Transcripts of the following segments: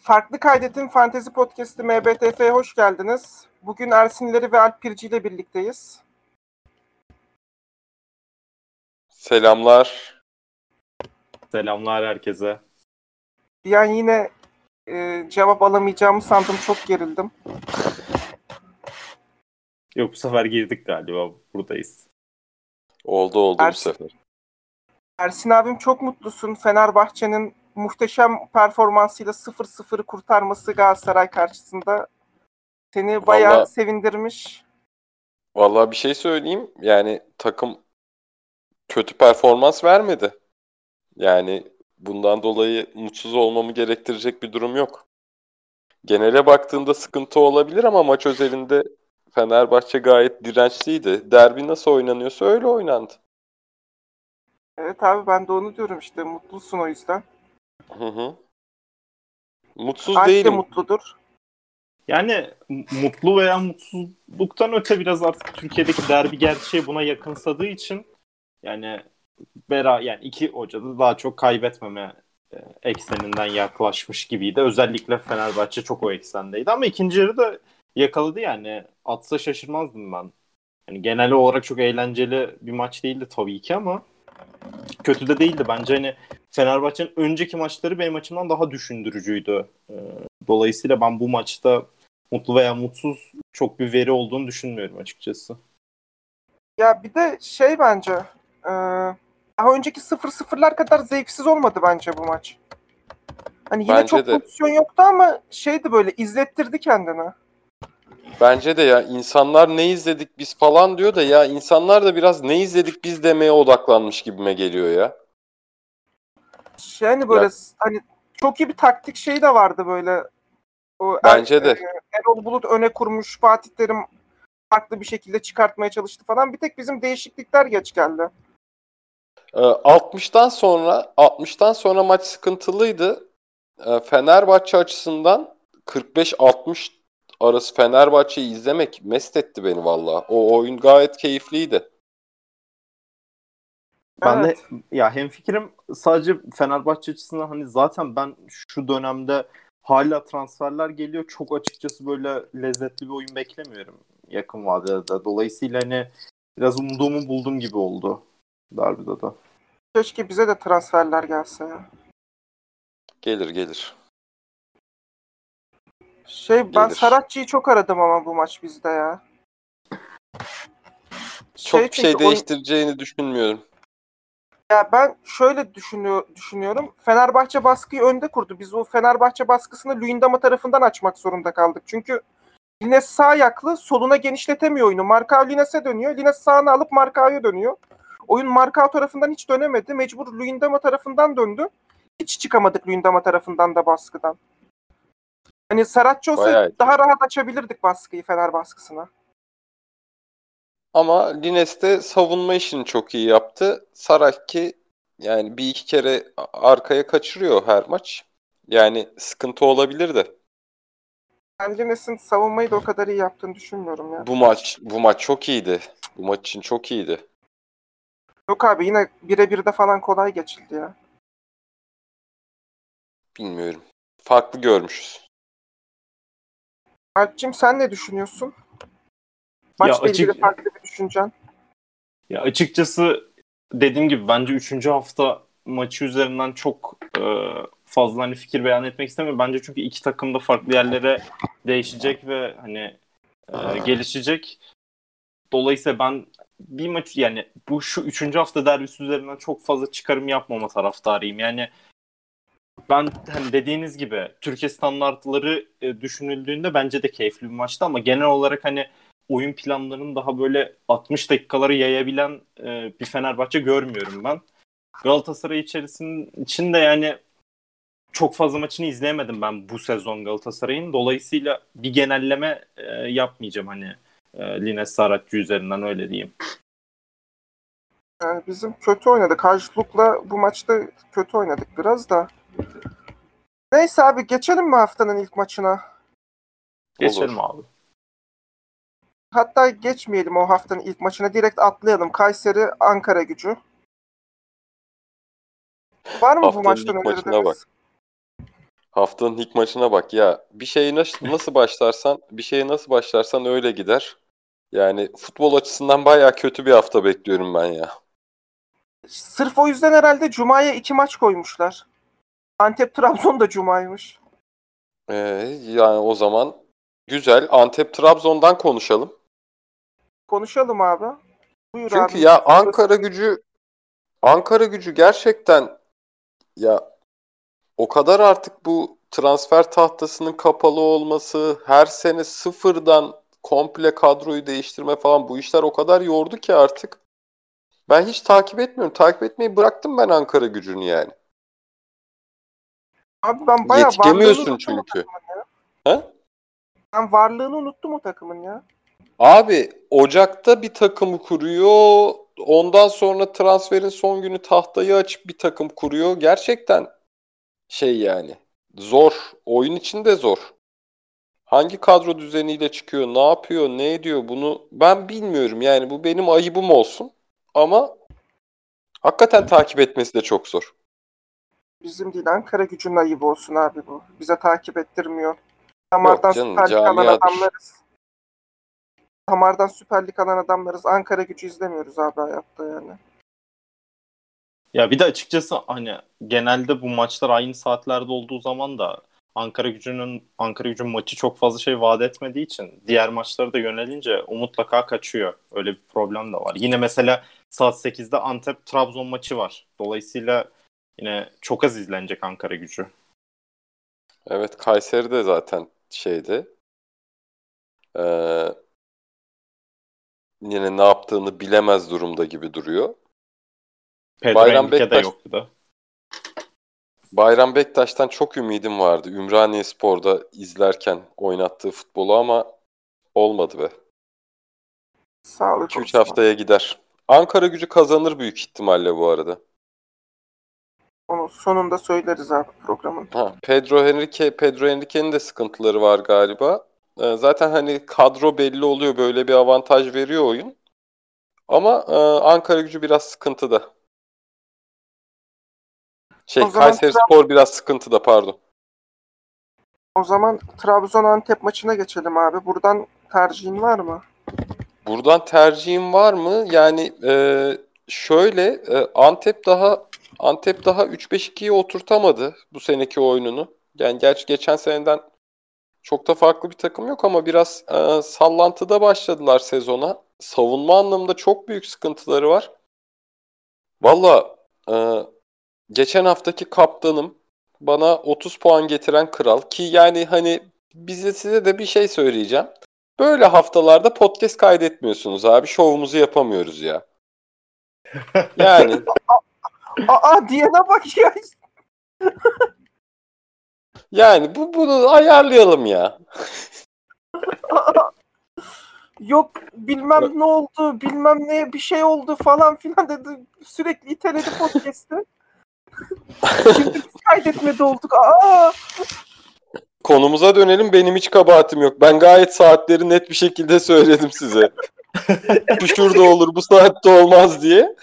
Farklı Kaydet'in Fantezi Podcast'i MBTF'ye hoş geldiniz. Bugün Ersinleri ve Alp Pirci ile birlikteyiz. Selamlar. Selamlar herkese. Bir an yine e, cevap alamayacağımı sandım. Çok gerildim. Yok bu sefer girdik galiba. Buradayız. Oldu oldu Ersin- bu sefer. Ersin abim çok mutlusun. Fenerbahçe'nin muhteşem performansıyla 0-0'ı kurtarması Galatasaray karşısında seni bayağı Vallahi- sevindirmiş. Vallahi bir şey söyleyeyim. Yani takım kötü performans vermedi. Yani bundan dolayı mutsuz olmamı gerektirecek bir durum yok. Genele baktığında sıkıntı olabilir ama maç özelinde Fenerbahçe gayet dirençliydi. Derbi nasıl oynanıyorsa öyle oynandı. Evet abi ben de onu diyorum işte. Mutlusun o yüzden. Hı hı. Mutsuz Alp de değilim. mutludur. Yani mutlu veya mutsuzluktan öte biraz artık Türkiye'deki derbi gerçeği buna yakınsadığı için yani bera yani iki hoca da daha çok kaybetmeme e, ekseninden yaklaşmış gibiydi. Özellikle Fenerbahçe çok o eksendeydi ama ikinci yarı da yakaladı yani. Atsa şaşırmazdım ben. Yani genel olarak çok eğlenceli bir maç değildi tabii ki ama kötü de değildi. Bence hani Fenerbahçe'nin önceki maçları benim açımdan daha düşündürücüydü. Ee, Dolayısıyla ben bu maçta mutlu veya mutsuz çok bir veri olduğunu düşünmüyorum açıkçası. Ya bir de şey bence e, daha önceki 0-0'lar kadar zevksiz olmadı bence bu maç. Hani yine Bence çok de. pozisyon yoktu ama şeydi böyle izlettirdi kendini. Bence de ya insanlar ne izledik biz falan diyor da ya insanlar da biraz ne izledik biz demeye odaklanmış gibime geliyor ya. Yani böyle Ya- hani çok iyi bir taktik şey de vardı böyle. O Er- Bence de. e, Erol Bulut öne kurmuş, Fatih Terim farklı bir şekilde çıkartmaya çalıştı falan. Bir tek bizim değişiklikler geç geldi. Ee, 60'tan sonra 60'tan sonra maç sıkıntılıydı. Ee, Fenerbahçe açısından 45-60 arası Fenerbahçe'yi izlemek mest etti beni valla. O oyun gayet keyifliydi. Ben Evet. de ya hemfikirim sadece Fenerbahçe açısından hani zaten ben şu dönemde hala transferler geliyor. Çok açıkçası böyle lezzetli bir oyun beklemiyorum yakın vadede. Dolayısıyla hani biraz umduğumu buldum gibi oldu derbide de. Keşke bize de transferler gelse ya. Gelir gelir. Şey ben Gelir. Saratçı'yı çok aradım ama bu maç bizde ya. Çok bir çünkü şey oyun- değiştireceğini düşünmüyorum. Ya ben şöyle düşünüyor, düşünüyorum. Fenerbahçe baskıyı önde kurdu. Biz o Fenerbahçe baskısını Luyendama tarafından açmak zorunda kaldık. Çünkü Lines sağ ayaklı, soluna genişletemiyor oyunu. Markao Lines'e dönüyor. Lines sağını alıp Markao'ya dönüyor. Oyun Markao tarafından hiç dönemedi. Mecbur Luyendama tarafından döndü. Hiç çıkamadık Luyendama tarafından da baskıdan. Hani Saratçı olsa Bayağı iyi. daha rahat açabilirdik baskıyı Fener baskısına. Ama Lines de savunma işini çok iyi yaptı. Saraki yani bir iki kere arkaya kaçırıyor her maç. Yani sıkıntı olabilir de. Ben Lines'in savunmayı da o kadar iyi yaptığını düşünmüyorum ya. Bu maç bu maç çok iyiydi. Bu maç için çok iyiydi. Yok abi yine birebir de falan kolay geçildi ya. Bilmiyorum. Farklı görmüşüz. Alp'cim sen ne düşünüyorsun? Maçla açık- ilgili farklı bir düşüncen. Ya açıkçası dediğim gibi bence 3. hafta maçı üzerinden çok e, fazla hani fikir beyan etmek istemiyorum. Bence çünkü iki takım da farklı yerlere değişecek ve hani e, gelişecek. Dolayısıyla ben bir maç yani bu şu 3. hafta derbisi üzerinden çok fazla çıkarım yapmama taraftarıyım. Yani ben hani dediğiniz gibi Türkiye standartları e, düşünüldüğünde bence de keyifli bir maçtı ama genel olarak hani oyun planlarını daha böyle 60 dakikaları yayabilen e, bir Fenerbahçe görmüyorum ben. Galatasaray içerisinin içinde yani çok fazla maçını izleyemedim ben bu sezon Galatasaray'ın. Dolayısıyla bir genelleme e, yapmayacağım hani e, Lines Saratçı üzerinden öyle diyeyim. Yani bizim kötü oynadık. Hacluk'la bu maçta kötü oynadık biraz da. Neyse abi geçelim mi haftanın ilk maçına? Geçelim abi. Hatta geçmeyelim o haftanın ilk maçına. Direkt atlayalım. Kayseri Ankara gücü. Var mı bu Haftanın maçtan ilk maçına bak. Haftanın ilk maçına bak ya. Bir şeyi nasıl, nasıl başlarsan, bir şeye nasıl başlarsan öyle gider. Yani futbol açısından bayağı kötü bir hafta bekliyorum ben ya. Sırf o yüzden herhalde Cuma'ya iki maç koymuşlar. Antep Trabzon da Cuma'ymış. Ee, yani o zaman güzel. Antep Trabzon'dan konuşalım. Konuşalım abi. Buyur Çünkü abi. ya Ankara gücü Ankara gücü gerçekten ya o kadar artık bu transfer tahtasının kapalı olması, her sene sıfırdan komple kadroyu değiştirme falan bu işler o kadar yordu ki artık. Ben hiç takip etmiyorum. Takip etmeyi bıraktım ben Ankara gücünü yani. Abi ben bayağı o çünkü. Ha? Ben varlığını unuttum o takımın ya. Abi Ocak'ta bir takım kuruyor. Ondan sonra transferin son günü tahtayı açıp bir takım kuruyor. Gerçekten şey yani zor. Oyun için de zor. Hangi kadro düzeniyle çıkıyor, ne yapıyor, ne ediyor bunu ben bilmiyorum. Yani bu benim ayıbım olsun. Ama hakikaten takip etmesi de çok zor. Bizim değil Ankara gücünün ayıbı olsun abi bu. Bize takip ettirmiyor. Damardan canım, Süper Lig alan camiadır. adamlarız. Damardan Süper Lig alan adamlarız. Ankara gücü izlemiyoruz abi hayatta yani. Ya bir de açıkçası hani genelde bu maçlar aynı saatlerde olduğu zaman da Ankara Gücü'nün Ankara Gücü'nün maçı çok fazla şey vaat etmediği için diğer maçlara da yönelince o mutlaka kaçıyor. Öyle bir problem de var. Yine mesela saat 8'de Antep Trabzon maçı var. Dolayısıyla yine çok az izlenecek Ankara Gücü. Evet Kayseri de zaten şeydi. Ee, yine ne yaptığını bilemez durumda gibi duruyor. Pedro Bayram Henrique de Bektaş- yoktu da. Bayram Bektaş'tan çok ümidim vardı. Ümraniye Spor'da izlerken oynattığı futbolu ama olmadı be. Sağlık 2-3 olsun. haftaya gider. Ankara gücü kazanır büyük ihtimalle bu arada. Onu sonunda söyleriz abi programın. Ha, Pedro Henrique, Pedro Henrique'nin de sıkıntıları var galiba. Ee, zaten hani kadro belli oluyor. Böyle bir avantaj veriyor oyun. Ama e, Ankara gücü biraz sıkıntıda. Şey, O Kayseri Spor biraz sıkıntıda pardon. O zaman Trabzon Antep maçına geçelim abi. Buradan tercihin var mı? Buradan tercihim var mı? Yani e, şöyle e, Antep daha Antep daha 3-5-2'ye oturtamadı bu seneki oyununu. Yani gerçi geçen seneden çok da farklı bir takım yok ama biraz e, sallantıda başladılar sezona. Savunma anlamında çok büyük sıkıntıları var. Valla e, geçen haftaki kaptanım bana 30 puan getiren kral ki yani hani bize size de bir şey söyleyeceğim. Böyle haftalarda podcast kaydetmiyorsunuz abi. Şovumuzu yapamıyoruz ya. Yani Aa diyene bak ya. yani bu bunu ayarlayalım ya. Yok bilmem ne oldu, bilmem ne bir şey oldu falan filan dedi. Sürekli iteledi podcast'ı. Şimdi biz kaydetmede olduk. Aa Konumuza dönelim. Benim hiç kabahatim yok. Ben gayet saatleri net bir şekilde söyledim size. bu şurada olur, bu saatte olmaz diye.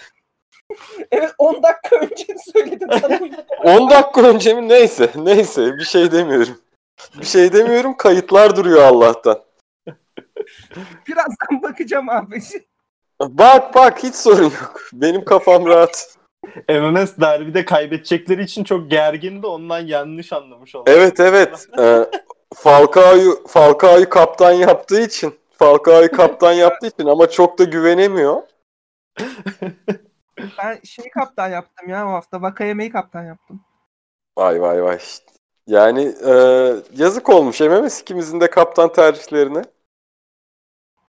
evet 10 dakika önce söyledim sana. 10 dakika önce mi? Neyse. Neyse. Bir şey demiyorum. Bir şey demiyorum. Kayıtlar duruyor Allah'tan. Birazdan bakacağım abi. Bak bak hiç sorun yok. Benim kafam rahat. MMS derbide kaybedecekleri için çok gergindi. Ondan yanlış anlamış oldu. Evet evet. Ee, Falcao'yu Falcao'yu kaptan yaptığı için Falcao'yu kaptan yaptığı için ama çok da güvenemiyor. Ben şeyi kaptan yaptım ya o hafta. Vakayeme'yi kaptan yaptım. Vay vay vay. Yani e, yazık olmuş MMS ikimizin de kaptan tercihlerine.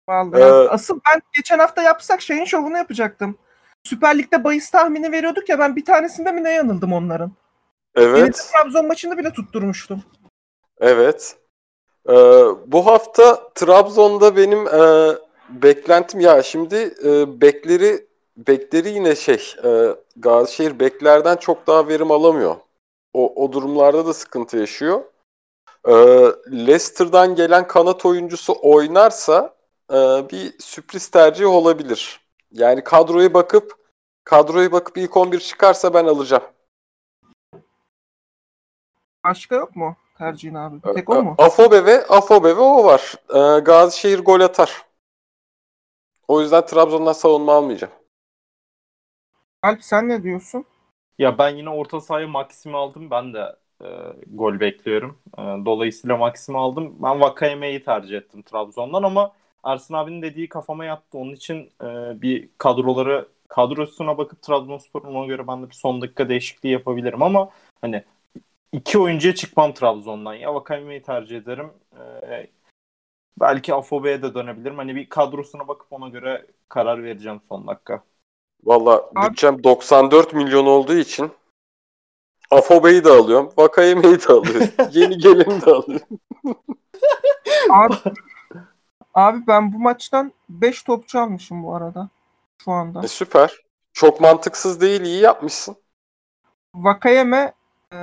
Vallahi. Ee, Asıl ben geçen hafta yapsak şeyin şovunu yapacaktım. Süper Lig'de bahis tahmini veriyorduk ya ben bir tanesinde mi ne yanıldım onların. Evet. Trabzon maçını bile tutturmuştum. Evet. Ee, bu hafta Trabzon'da benim e, beklentim ya şimdi e, bekleri bekleri yine şey e, Gazişehir beklerden çok daha verim alamıyor. O, o durumlarda da sıkıntı yaşıyor. Ee, Leicester'dan gelen kanat oyuncusu oynarsa e, bir sürpriz tercih olabilir. Yani kadroya bakıp kadroya bakıp ilk 11 çıkarsa ben alacağım. Başka yok mu tercihin abi? Bir tek o mu? Afobe ve Afobe ve o var. Ee, Gazişehir gol atar. O yüzden Trabzon'dan savunma almayacağım. Alp sen ne diyorsun? Ya ben yine orta sahaya Maxim'i aldım. Ben de e, gol bekliyorum. E, dolayısıyla Maxim'i aldım. Ben Vakayeme'yi tercih ettim Trabzon'dan ama Ersin abinin dediği kafama yattı. Onun için e, bir kadroları kadrosuna bakıp Trabzonspor'un ona göre ben de bir son dakika değişikliği yapabilirim ama hani iki oyuncuya çıkmam Trabzon'dan. Ya Vakayeme'yi tercih ederim. E, belki Afobe'ye de dönebilirim. Hani bir kadrosuna bakıp ona göre karar vereceğim son dakika. Valla bütçem 94 milyon olduğu için Afobe'yi de alıyorum. Vakayeme'yi de alıyorum. Yeni geleni de alıyorum. Abi, abi ben bu maçtan 5 topçu almışım bu arada. Şu anda. E, süper. Çok mantıksız değil. iyi yapmışsın. Vakayeme e,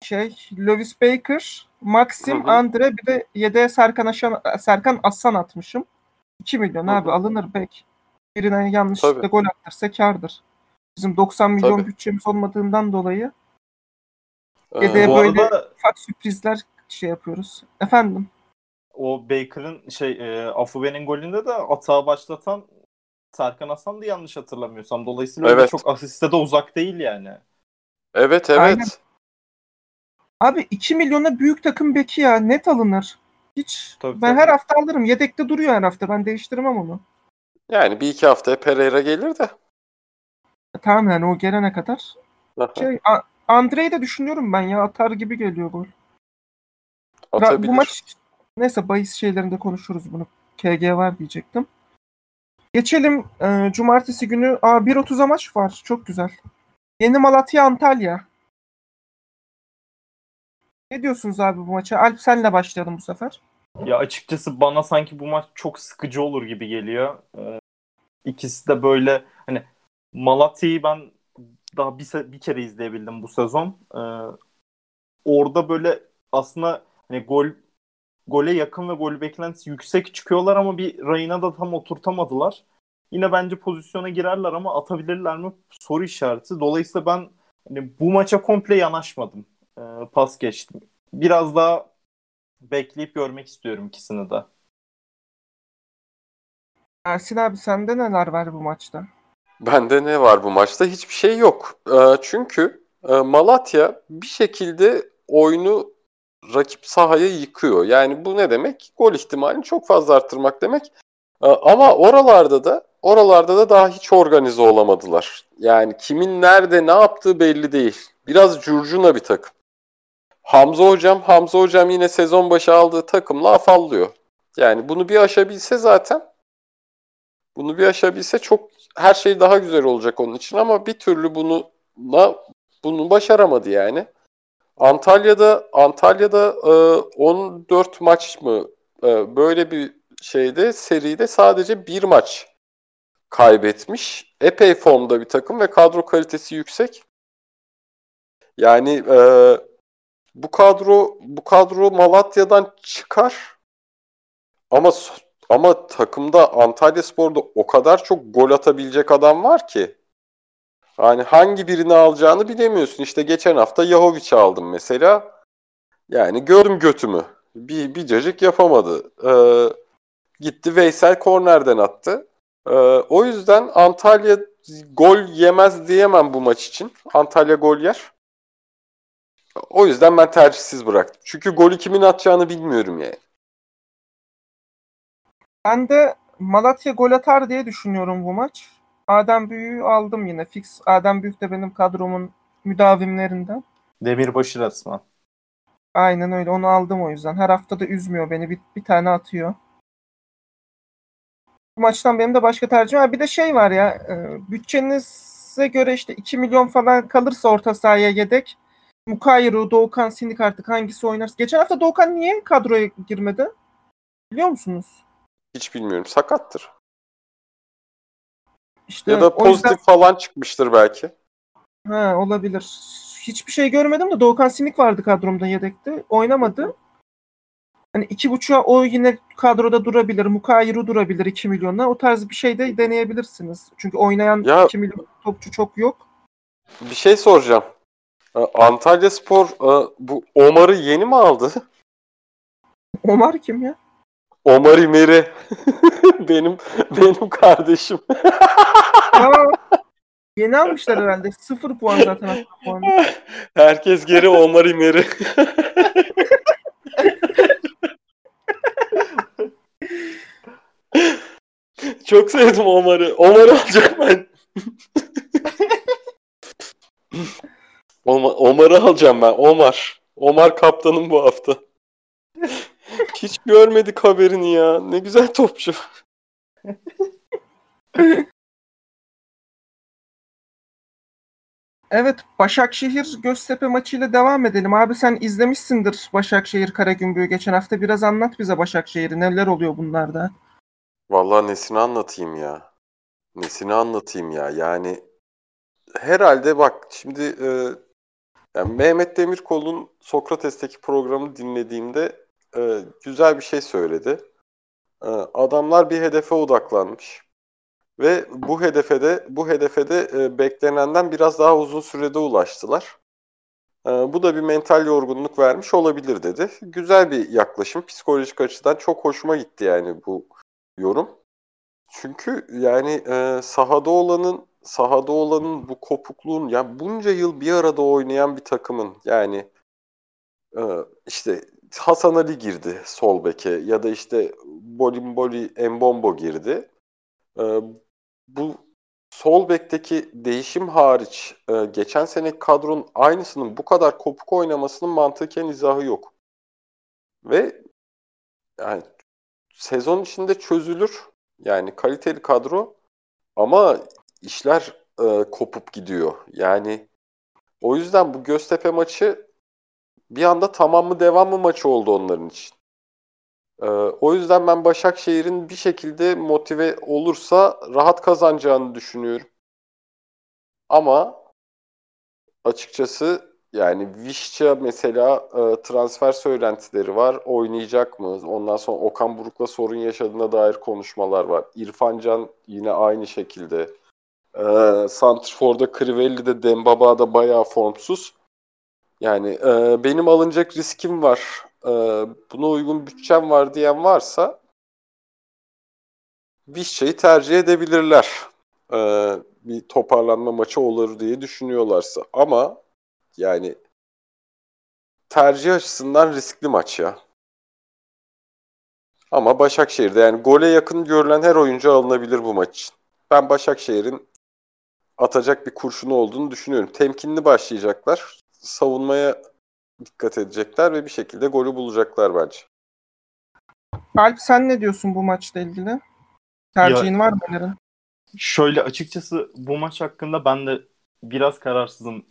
şey Lewis Baker, Maxim, Hı hı. Andre bir de yedeğe Serkan, Aşan, Serkan Aslan atmışım. 2 milyon Hı hı. abi alınır pek. Birine yanlışlıkla Tabii. gol attırsa kardır. Bizim 90 milyon Tabii. bütçemiz olmadığından dolayı Ee, Yedeğe Bu böyle arada ufak sürprizler şey yapıyoruz. Efendim? o Baker'ın şey e, Afube'nin golünde de atağı başlatan Serkan Hasan da yanlış hatırlamıyorsam. Dolayısıyla öyle Evet. çok asiste de uzak değil yani. evet evet. Aynen. Abi 2 milyona büyük takım beki ya net alınır. Hiç Tabii, ben tabii. her hafta alırım. Yedekte duruyor her hafta. Ben değiştirmem onu. Yani bir iki haftaya Pereira gelir de. Tamam yani o gelene kadar. Şey, A- Andre'yi de düşünüyorum ben ya. Atar gibi geliyor gol. Atabilir. Bu maç neyse bahis şeylerinde konuşuruz bunu. KG var diyecektim. Geçelim e, cumartesi günü. Aa 1.30'a maç var. Çok güzel. Yeni Malatya Antalya. Ne diyorsunuz abi bu maça? Alp senle başlayalım bu sefer. Ya açıkçası bana sanki bu maç çok sıkıcı olur gibi geliyor. Ee, ikisi de böyle hani Malatya'yı ben daha bir, se- bir kere izleyebildim bu sezon. Ee, orada böyle aslında hani gol gole yakın ve gol beklentisi yüksek çıkıyorlar ama bir rayına da tam oturtamadılar. Yine bence pozisyona girerler ama atabilirler mi? Soru işareti. Dolayısıyla ben hani bu maça komple yanaşmadım. Ee, pas geçtim. Biraz daha bekleyip görmek istiyorum ikisini de. Ersin abi sende neler var bu maçta? Bende ne var bu maçta? Hiçbir şey yok. Ee, çünkü e, Malatya bir şekilde oyunu rakip sahaya yıkıyor. Yani bu ne demek? Gol ihtimalini çok fazla arttırmak demek. Ee, ama oralarda da oralarda da daha hiç organize olamadılar. Yani kimin nerede ne yaptığı belli değil. Biraz curcuna bir takım. Hamza hocam, Hamza hocam yine sezon başı aldığı takımla afallıyor. Yani bunu bir aşabilse zaten bunu bir aşabilse çok her şey daha güzel olacak onun için ama bir türlü bunu bunu başaramadı yani. Antalya'da Antalya'da e, 14 maç mı e, böyle bir şeyde seride sadece bir maç kaybetmiş. Epey formda bir takım ve kadro kalitesi yüksek. Yani e, bu kadro bu kadro Malatya'dan çıkar ama ama takımda Antalya Spor'da o kadar çok gol atabilecek adam var ki. Yani hangi birini alacağını bilemiyorsun. İşte geçen hafta Yahovic'i aldım mesela. Yani gördüm götümü. Bir, bir cacık yapamadı. Ee, gitti Veysel kornerden attı. Ee, o yüzden Antalya gol yemez diyemem bu maç için. Antalya gol yer. O yüzden ben tercihsiz bıraktım. Çünkü golü kimin atacağını bilmiyorum yani. Ben de Malatya gol atar diye düşünüyorum bu maç. Adem Büyük'ü aldım yine. Fix Adem Büyük de benim kadromun müdavimlerinden. Demirbaşı resmen. Aynen öyle. Onu aldım o yüzden. Her hafta da üzmüyor beni. Bir, bir tane atıyor. Bu maçtan benim de başka tercihim var. Bir de şey var ya. e, bütçenize göre işte 2 milyon falan kalırsa orta sahaya yedek. Mukayru, Doğukan, Sinik artık hangisi oynarsa. Geçen hafta Doğukan niye kadroya girmedi? Biliyor musunuz? Hiç bilmiyorum. Sakattır. İşte Ya da o yüzden- pozitif falan çıkmıştır belki. Ha, olabilir. Hiçbir şey görmedim de Doğukan Sinik vardı kadromda yedekte. Oynamadı. Hani iki buçuğa o yine kadroda durabilir. Mukayru durabilir 2 milyonla. O tarz bir şey de deneyebilirsiniz. Çünkü oynayan Ya- 2 milyon topçu çok yok. Bir şey soracağım. E, Antalya Spor e, bu Omar'ı yeni mi aldı? Omar kim ya? Omar İmeri. benim benim kardeşim. Aa, yeni almışlar herhalde. Sıfır puan zaten. puanı. Herkes geri Omar İmeri. Çok sevdim Omar'ı. Omar'ı alacağım ben. Omar, Omar'ı alacağım ben. Omar. Omar kaptanım bu hafta. Hiç görmedik haberini ya. Ne güzel topçu. Evet Başakşehir Göztepe maçıyla devam edelim. Abi sen izlemişsindir Başakşehir Karagümrük'ü geçen hafta. Biraz anlat bize Başakşehir'i. Neler oluyor bunlarda? Vallahi nesini anlatayım ya. Nesini anlatayım ya. Yani herhalde bak şimdi e, yani Mehmet Demirkol'un Sokrates'teki programı dinlediğimde e, güzel bir şey söyledi. E, adamlar bir hedefe odaklanmış. Ve bu hedefe de bu hedefe de e, beklenenden biraz daha uzun sürede ulaştılar. E, bu da bir mental yorgunluk vermiş olabilir dedi. Güzel bir yaklaşım. Psikolojik açıdan çok hoşuma gitti yani bu yorum. Çünkü yani e, sahada olanın sahada olanın bu kopukluğun ya bunca yıl bir arada oynayan bir takımın yani e, işte Hasan Ali girdi sol beke ya da işte Bolimboli Embombo girdi. E, bu sol bekteki değişim hariç e, geçen seneki kadronun aynısının bu kadar kopuk oynamasının mantıken izahı yok. Ve yani sezon içinde çözülür. Yani kaliteli kadro ama işler e, kopup gidiyor. Yani o yüzden bu Göztepe maçı bir anda tamam mı devam mı maçı oldu onların için. E, o yüzden ben Başakşehir'in bir şekilde motive olursa rahat kazanacağını düşünüyorum. Ama açıkçası yani Vişça mesela e, transfer söylentileri var. Oynayacak mı? Ondan sonra Okan Buruk'la sorun yaşadığına dair konuşmalar var. İrfan Can yine aynı şekilde. E, Santrfor'da Crivelli'de Dembaba'da bayağı formsuz. Yani e, benim alınacak riskim var. E, buna uygun bütçem var diyen varsa Vişça'yı tercih edebilirler. E, bir toparlanma maçı olur diye düşünüyorlarsa. Ama yani tercih açısından riskli maç ya. Ama Başakşehir'de yani gole yakın görülen her oyuncu alınabilir bu maç için. Ben Başakşehir'in atacak bir kurşunu olduğunu düşünüyorum. Temkinli başlayacaklar. Savunmaya dikkat edecekler ve bir şekilde golü bulacaklar bence. Alp sen ne diyorsun bu maçla ilgili? Tercihin var mı önerin? Şöyle açıkçası bu maç hakkında ben de biraz kararsızım.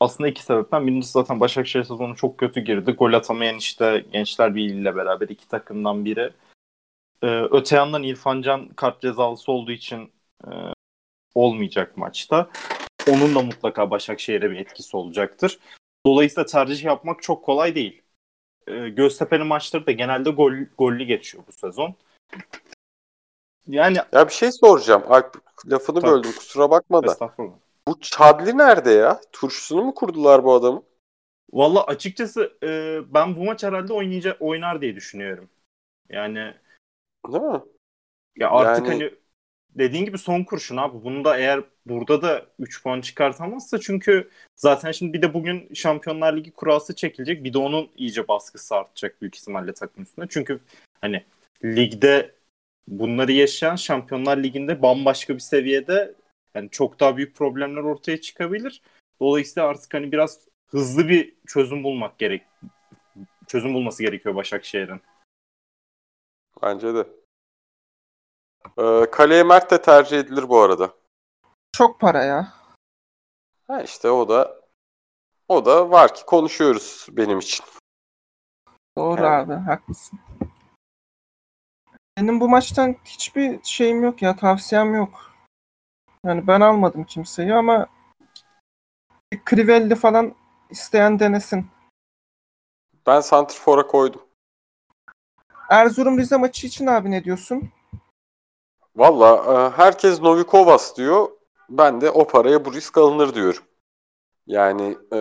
Aslında iki sebepten. Birincisi zaten Başakşehir sezonu çok kötü girdi. Gol atamayan işte Gençler Birliği ile beraber iki takımdan biri. Ee, öte yandan İrfan Can kart cezalısı olduğu için e, olmayacak maçta. Onun da mutlaka Başakşehir'e bir etkisi olacaktır. Dolayısıyla tercih yapmak çok kolay değil. Ee, Göztepe'nin maçları da genelde gol, gollü geçiyor bu sezon. Yani Ya bir şey soracağım. Alp lafını Tabii. böldüm kusura bakma da. estağfurullah. Bu Chadli nerede ya? Turşusunu mu kurdular bu adamın? Valla açıkçası e, ben bu maç herhalde oynayacak oynar diye düşünüyorum. Yani Değil mi? ya artık Yani- hani dediğin gibi son kurşun abi. Bunu da eğer burada da 3 puan çıkartamazsa çünkü zaten şimdi bir de bugün Şampiyonlar Ligi kurası çekilecek. Bir de onun iyice baskısı artacak büyük ihtimalle takım üstüne. Çünkü hani ligde bunları yaşayan Şampiyonlar Ligi'nde bambaşka bir seviyede yani çok daha büyük problemler ortaya çıkabilir. Dolayısıyla artık hani biraz hızlı bir çözüm bulmak gerek çözüm bulması gerekiyor Başakşehir'in. Bence de. Ee, kaleye Mert de tercih edilir bu arada. Çok para ya. Ha işte o da o da var ki konuşuyoruz benim için. Doğru Evet. abi haklısın. Benim bu maçtan hiçbir şeyim yok ya tavsiyem yok. Yani ben almadım kimseyi ama Crivelli falan isteyen denesin. Ben Santrfor'a koydum. Erzurum Rize maçı için abi ne diyorsun? Valla e, herkes Novikovas diyor. Ben de o paraya bu risk alınır diyorum. Yani e,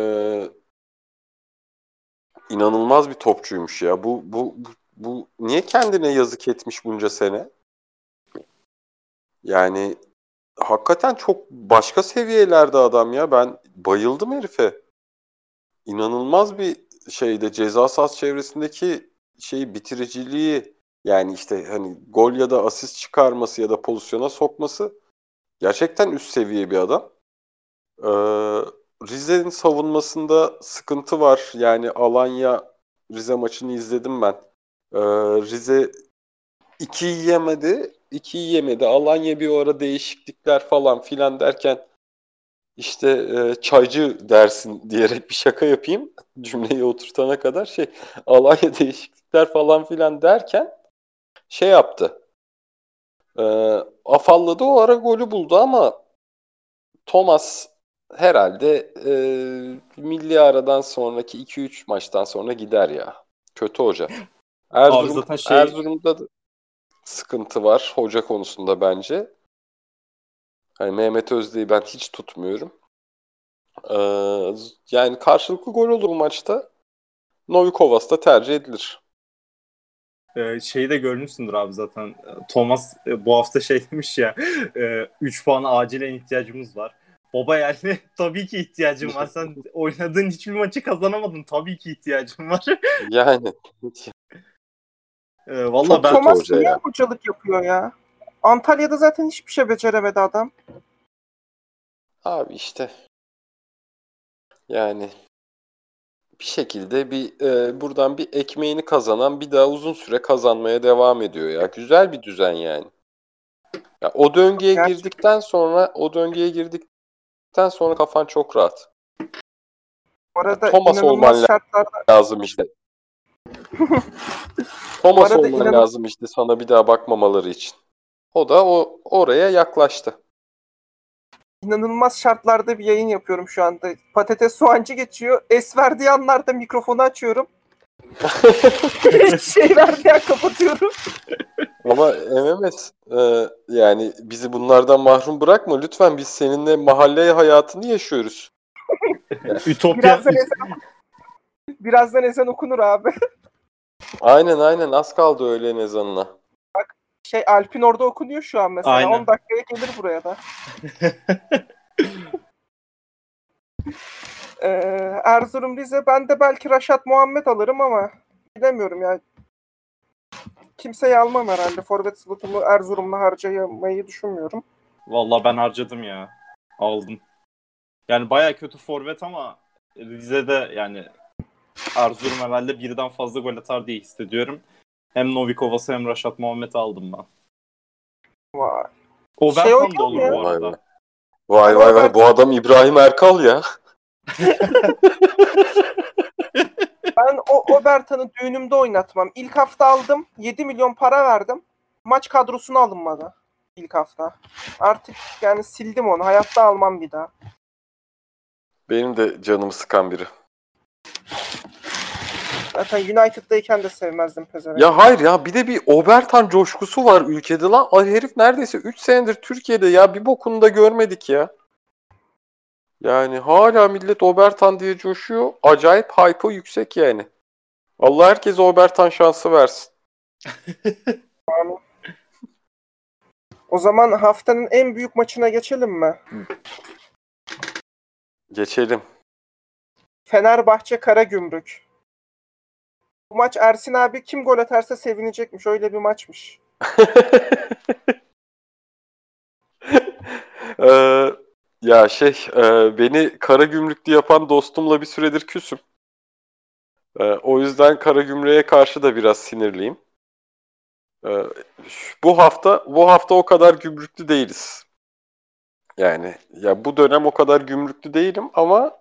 inanılmaz bir topçuymuş ya. Bu, bu, bu, bu niye kendine yazık etmiş bunca sene? Yani hakikaten çok başka seviyelerde adam ya. Ben bayıldım herife. İnanılmaz bir şeyde ceza sahası çevresindeki şey bitiriciliği yani işte hani gol ya da asist çıkarması ya da pozisyona sokması gerçekten üst seviye bir adam. Ee, Rize'nin savunmasında sıkıntı var. Yani Alanya Rize maçını izledim ben. Ee, Rize 2 yemedi. 2 yemedi. Alanya bir ara değişiklikler falan filan derken işte e, çaycı dersin diyerek bir şaka yapayım. Cümleyi oturtana kadar şey Alanya değişiklikler falan filan derken şey yaptı. E, afalladı o ara golü buldu ama Thomas herhalde e, milli aradan sonraki 2-3 maçtan sonra gider ya. Kötü hoca. Erzurum, şey- Erzurum'da da sıkıntı var hoca konusunda bence. Hani Mehmet Özde'yi ben hiç tutmuyorum. Ee, yani karşılıklı gol olur maçta. Novikovas da tercih edilir. Ee, şeyi de görmüşsündür abi zaten. Ee, Thomas e, bu hafta şey demiş ya 3 puana acilen ihtiyacımız var. Baba yani tabii ki ihtiyacım var. Sen oynadığın hiçbir maçı kazanamadın. Tabii ki ihtiyacım var. Yani Ee, Valla Çok ben Thomas niye ya. hocalık yapıyor ya? Antalya'da zaten hiçbir şey beceremedi adam. abi işte yani bir şekilde bir e, buradan bir ekmeğini kazanan bir daha uzun süre kazanmaya devam ediyor ya. Güzel bir düzen yani. Ya o döngüye Gerçekten. girdikten sonra o döngüye girdikten sonra kafan çok rahat. Bu arada Thomas inanılmaz olman lazım. şartlarda lazım işte. Thomas olman inan- lazım işte sana bir daha bakmamaları için. O da o oraya yaklaştı. İnanılmaz şartlarda bir yayın yapıyorum şu anda. Patates soğancı geçiyor. Es verdiği anlarda mikrofonu açıyorum. şey verdiği an kapatıyorum. Ama MMS e, yani bizi bunlardan mahrum bırakma lütfen biz seninle mahalle hayatını yaşıyoruz. Ütopya Birazdan ezan, birazdan ezan okunur abi. Aynen aynen az kaldı öğlen ezanına. Şey Alpin orada okunuyor şu an mesela. Aynen. 10 dakikaya gelir buraya da. Ee, Erzurum Rize. Ben de belki Raşat Muhammed alırım ama bilemiyorum ya. Kimseyi almam herhalde. Forvet slotumu Erzurum'la harcayamayı düşünmüyorum. Valla ben harcadım ya. Aldım. Yani baya kötü forvet ama Rize'de yani Erzurum evvelde birden fazla gol atar diye hissediyorum. Hem Novikovas'ı hem Raşat Muhammed'i aldım ben. Vay. O Şey Berkan da olur ya. bu arada. Vay vay vay bu adam İbrahim Erkal ya. Ben o Obertan'ı düğünümde oynatmam. İlk hafta aldım. 7 milyon para verdim. Maç kadrosuna alınmadı. ilk hafta. Artık yani sildim onu. Hayatta almam bir daha. Benim de canımı sıkan biri. Zaten United'dayken de sevmezdim pezevenk. Ya hayır ya bir de bir Obertan coşkusu var ülkede lan. Ay herif neredeyse 3 senedir Türkiye'de ya bir bokunu da görmedik ya. Yani hala millet Obertan diye coşuyor. Acayip hype'ı yüksek yani. Allah herkese Obertan şansı versin. O zaman haftanın en büyük maçına geçelim mi? Geçelim. Fenerbahçe Karagümrük. Bu maç Ersin abi kim gol atarsa sevinecekmiş. Öyle bir maçmış. Ee, ya şey e, beni kara gümrüklü yapan dostumla bir süredir küsüm. Ee, o yüzden kara gümrüğe karşı da biraz sinirliyim. Ş- bu hafta bu hafta o kadar gümrüklü değiliz. Yani ya bu dönem o kadar gümrüklü değilim ama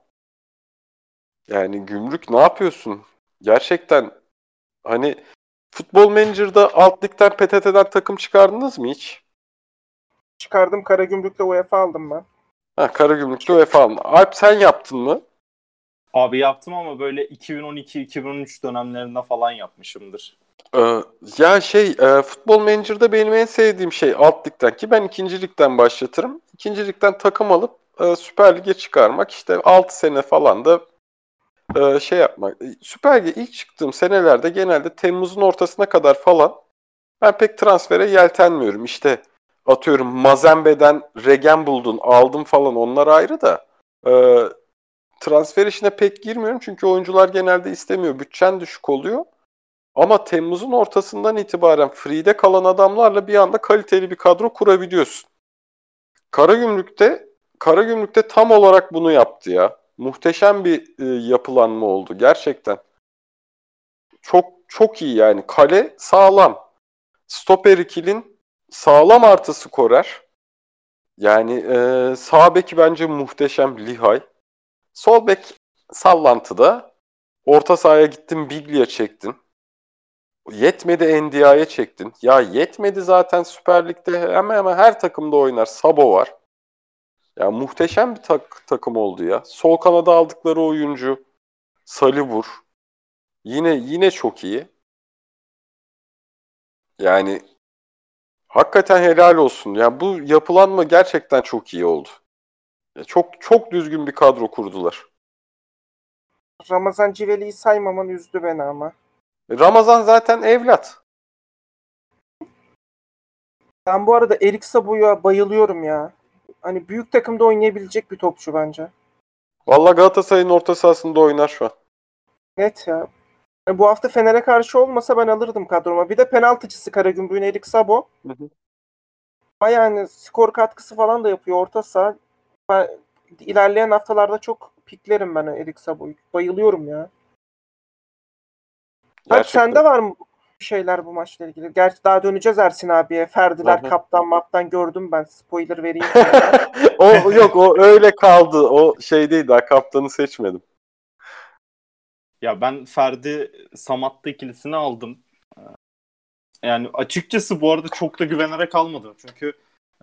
yani gümrük ne yapıyorsun? Gerçekten hani Futbol Manager'da alt ligden PTT'den takım çıkardınız mı hiç? Çıkardım Karagümrük'le UEFA aldım ben. Ha, Karagümrük'te UEFA alın. Alp sen yaptın mı? Abi yaptım ama böyle 2012-2013 dönemlerinde falan yapmışımdır. Ee, ya şey e, Futbol Manager'da benim en sevdiğim şey alt ligden ki ben ikinci ligden başlatırım. İkinci ligden takım alıp e, Süper Lig'e çıkarmak. İşte 6 sene falan da e, şey yapmak. Süper Lig'e ilk çıktığım senelerde genelde Temmuz'un ortasına kadar falan ben pek transfere yeltenmiyorum. İşte atıyorum Mazembe'den Regen buldun, aldım falan onlar ayrı da e, transfer işine pek girmiyorum çünkü oyuncular genelde istemiyor. Bütçen düşük oluyor. Ama Temmuz'un ortasından itibaren free'de kalan adamlarla bir anda kaliteli bir kadro kurabiliyorsun. Karagümrük'te Karagümrük'te tam olarak bunu yaptı ya. Muhteşem bir e, yapılanma oldu gerçekten. Çok çok iyi yani. Kale sağlam. Stoper ikilin sağlam artı skorer. Yani e, sağ beki bence muhteşem Lihay. Sol bek sallantıda. Orta sahaya gittin Biglia çektin. Yetmedi NDI'ye çektin. Ya yetmedi zaten Süper Lig'de hemen hemen her takımda oynar. Sabo var. Ya muhteşem bir tak takım oldu ya. Sol kanada aldıkları oyuncu Salibur. Yine yine çok iyi. Yani hakikaten helal olsun. Yani bu yapılanma gerçekten çok iyi oldu. Ya çok çok düzgün bir kadro kurdular. Ramazan Civeli'yi saymaman üzdü beni ama. Ramazan zaten evlat. Ben bu arada Erik Sabu'ya bayılıyorum ya. Hani büyük takımda oynayabilecek bir topçu bence. Vallahi Galatasaray'ın orta sahasında oynar şu an. Net ya. Yani bu hafta Fener'e karşı olmasa ben alırdım kadroma. Bir de penaltıcısı Karagümrük'ün Erik Sabo. Hı hı. Baya hani skor katkısı falan da yapıyor orta saha. Ben ilerleyen haftalarda çok piklerim ben Erik Sabo'yu. Bayılıyorum ya. Bak Gerçekten. sende var mı şeyler bu maçla ilgili? Gerçi daha döneceğiz Ersin abiye. Ferdiler, hı. kaptan, maptan gördüm ben. Spoiler vereyim o yok o öyle kaldı. O şey değil daha kaptanı seçmedim. Ya ben Ferdi Samat'ta ikilisini aldım. Yani açıkçası bu arada çok da güvenerek almadım. Çünkü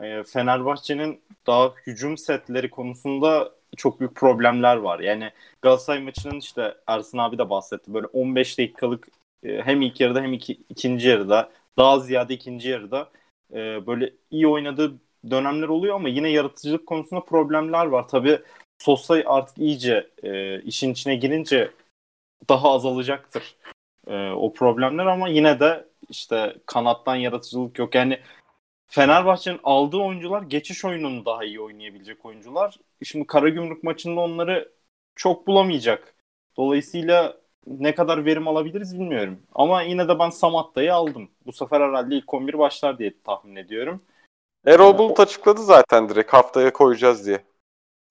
e, Fenerbahçe'nin daha hücum setleri konusunda çok büyük problemler var. Yani Galatasaray maçının işte Ersin abi de bahsetti. Böyle 15 dakikalık hem ilk yarıda hem iki, ikinci yarıda daha ziyade ikinci yarıda e, böyle iyi oynadığı dönemler oluyor ama yine yaratıcılık konusunda problemler var. Tabii Sosa artık iyice e, işin içine girince daha azalacaktır e, o problemler ama yine de işte kanattan yaratıcılık yok. Yani Fenerbahçe'nin aldığı oyuncular geçiş oyununu daha iyi oynayabilecek oyuncular. Şimdi Karagümrük maçında onları çok bulamayacak. Dolayısıyla ne kadar verim alabiliriz bilmiyorum. Ama yine de ben Samatta'yı aldım. Bu sefer herhalde ilk 11 başlar diye tahmin ediyorum. Erol Bulut açıkladı zaten direkt haftaya koyacağız diye.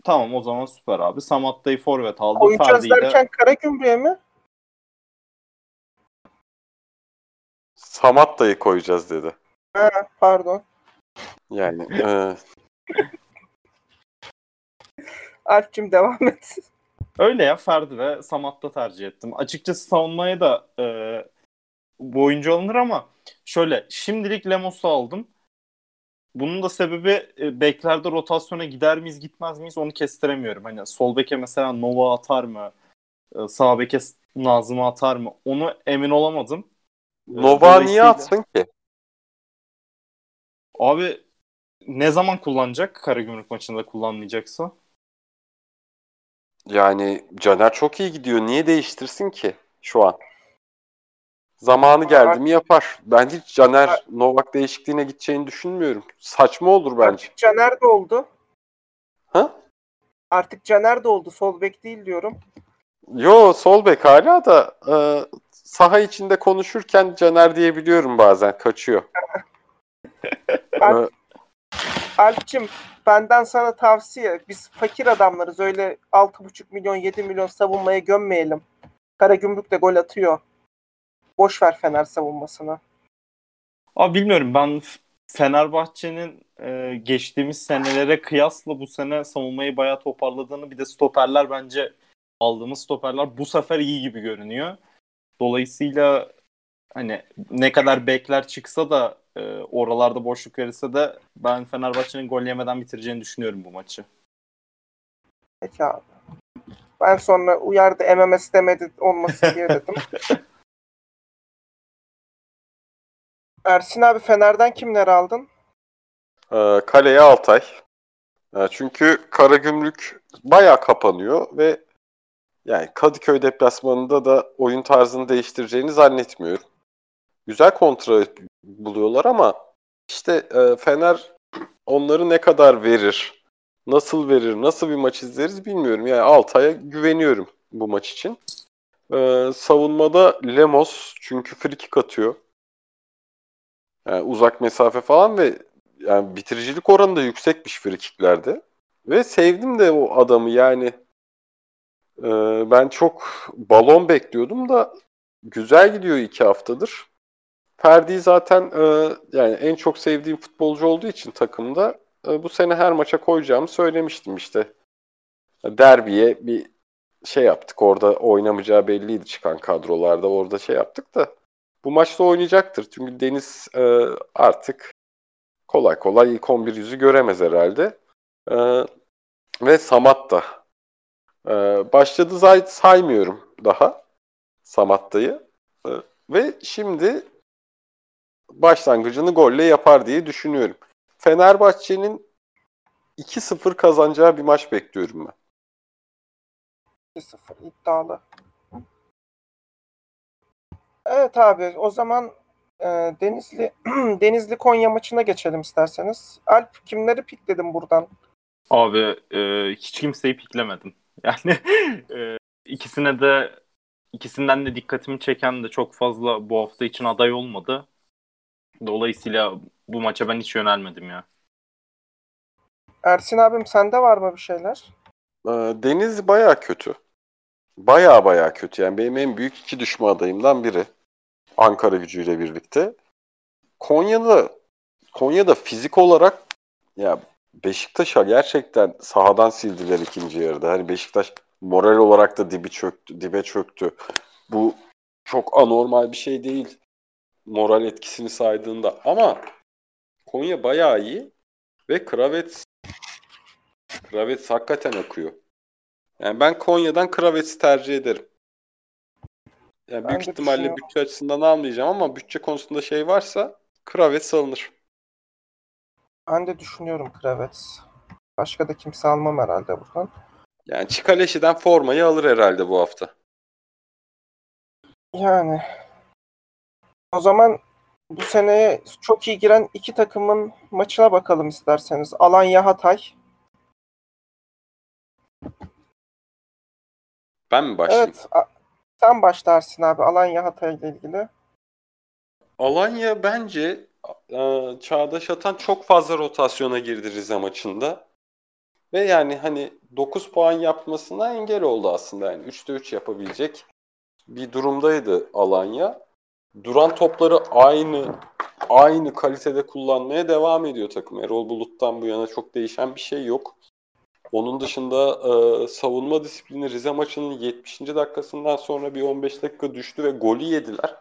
Tamam o zaman süper abi. Samatta'yı forvet aldım. Koyacağız Ferdi'yi de- derken Karagümrük'e mi? Samatta'yı koyacağız dedi. Ha, pardon. Yani e, Alp'cim devam et. Öyle ya Ferdi ve Samat'ta tercih ettim. Açıkçası savunmaya da e, bu oyuncu alınır ama şöyle şimdilik Lemos'u aldım. Bunun da sebebi e, beklerde rotasyona gider miyiz gitmez miyiz onu kestiremiyorum. Hani sol beke mesela Nova atar mı? E, sağ beke Nazım'ı atar mı? Onu emin olamadım. E, Nova dolayısıyla- niye atsın ki? Abi ne zaman kullanacak Karagümrük maçında kullanmayacaksa? Yani Caner çok iyi gidiyor. Niye değiştirsin ki şu an? Zamanı geldi mi yapar. Ben hiç Caner Novak değişikliğine gideceğini düşünmüyorum. Saçma olur bence. Artık Caner de oldu. Ha? Artık Caner de oldu. Sol bek değil diyorum. Yo sol bek hala da e, saha içinde konuşurken Caner diyebiliyorum bazen. Kaçıyor. Alp, Alp'cim benden sana tavsiye. Biz fakir adamlarız. Öyle 6,5 milyon 7 milyon savunmaya gömmeyelim. Karagümrük de gol atıyor. Boş ver Fener savunmasını. Abi bilmiyorum ben Fenerbahçe'nin e, geçtiğimiz senelere kıyasla bu sene savunmayı bayağı toparladığını bir de stoperler bence aldığımız stoperler bu sefer iyi gibi görünüyor. Dolayısıyla hani ne kadar bekler çıksa da e, oralarda boşluk verirse de ben Fenerbahçe'nin gol yemeden bitireceğini düşünüyorum bu maçı. Peki abi. Ben sonra uyardı MMS demedi olmasın diye dedim. Ersin abi Fener'den kimleri aldın? E, kaleye Altay. Ya çünkü Karagümrük bayağı kapanıyor ve yani Kadıköy deplasmanında da oyun tarzını değiştireceğini zannetmiyorum. Güzel kontra buluyorlar ama işte e, Fener onları ne kadar verir, nasıl verir, nasıl bir maç izleriz bilmiyorum. Yani Altay'a güveniyorum bu maç için. E, savunmada Lemos çünkü free kick atıyor. Yani uzak mesafe falan ve yani bitiricilik oranı da yüksekmiş free kicklerde. Ve sevdim de o adamı yani. e, ben çok balon bekliyordum da güzel gidiyor iki haftadır. Ferdi zaten e, yani en çok sevdiğim futbolcu olduğu için takımda e, bu sene her maça koyacağımı söylemiştim işte. Derbiye bir şey yaptık. Orada oynamayacağı belliydi çıkan kadrolarda. Orada şey yaptık da bu maçta oynayacaktır. Çünkü Deniz e, artık kolay kolay ilk 11 yüzü göremez herhalde. E, ve Samat da. E, başladı say- saymıyorum daha Samatta'yı. E, ve şimdi başlangıcını golle yapar diye düşünüyorum. Fenerbahçe'nin 2-0 kazanacağı bir maç bekliyorum ben. 2-0 iddialı. Evet abi o zaman e, Denizli Denizli Konya maçına geçelim isterseniz. Alp kimleri pikledin buradan? Abi e, hiç kimseyi piklemedim. Yani e, ikisine de ikisinden de dikkatimi çeken de çok fazla bu hafta için aday olmadı. Dolayısıyla bu maça ben hiç yönelmedim ya. Ersin abim sende var mı bir şeyler? Ee, Deniz baya kötü. Baya baya kötü. Yani benim en büyük iki düşme adayımdan biri. Ankara gücüyle birlikte. Konya'da Konya'da fizik olarak ya Beşiktaş'a gerçekten sahadan sildiler ikinci yarıda. Hani Beşiktaş moral olarak da dibi çöktü, dibe çöktü. Bu çok anormal bir şey değil. Moral etkisini saydığında ama Konya bayağı iyi ve Kravets Kravets hakikaten akıyor. Yani ben Konya'dan Kravets'i tercih ederim. Yani Ben büyük ihtimalle bütçe açısından almayacağım ama bütçe konusunda şey varsa Kravets alınır. Ben de düşünüyorum Kravets. Başka da kimse almam herhalde buradan. Yani Çikaleşi'den formayı alır herhalde bu hafta. Yani o zaman bu seneye çok iyi giren iki takımın maçına bakalım isterseniz. Alanya Hatay. Ben mi başlayayım? Evet. Sen başlarsın abi Alanya Hatay ile ilgili. Alanya bence e, Çağdaş Atan çok fazla rotasyona girdi Rize maçında. Ve yani hani 9 puan yapmasına engel oldu aslında. Yani 3'te 3 yapabilecek bir durumdaydı Alanya. Duran topları aynı aynı kalitede kullanmaya devam ediyor takım. Erol Bulut'tan bu yana çok değişen bir şey yok. Onun dışında e, savunma disiplini Rize maçının 70. dakikasından sonra bir 15 dakika düştü ve golü yediler.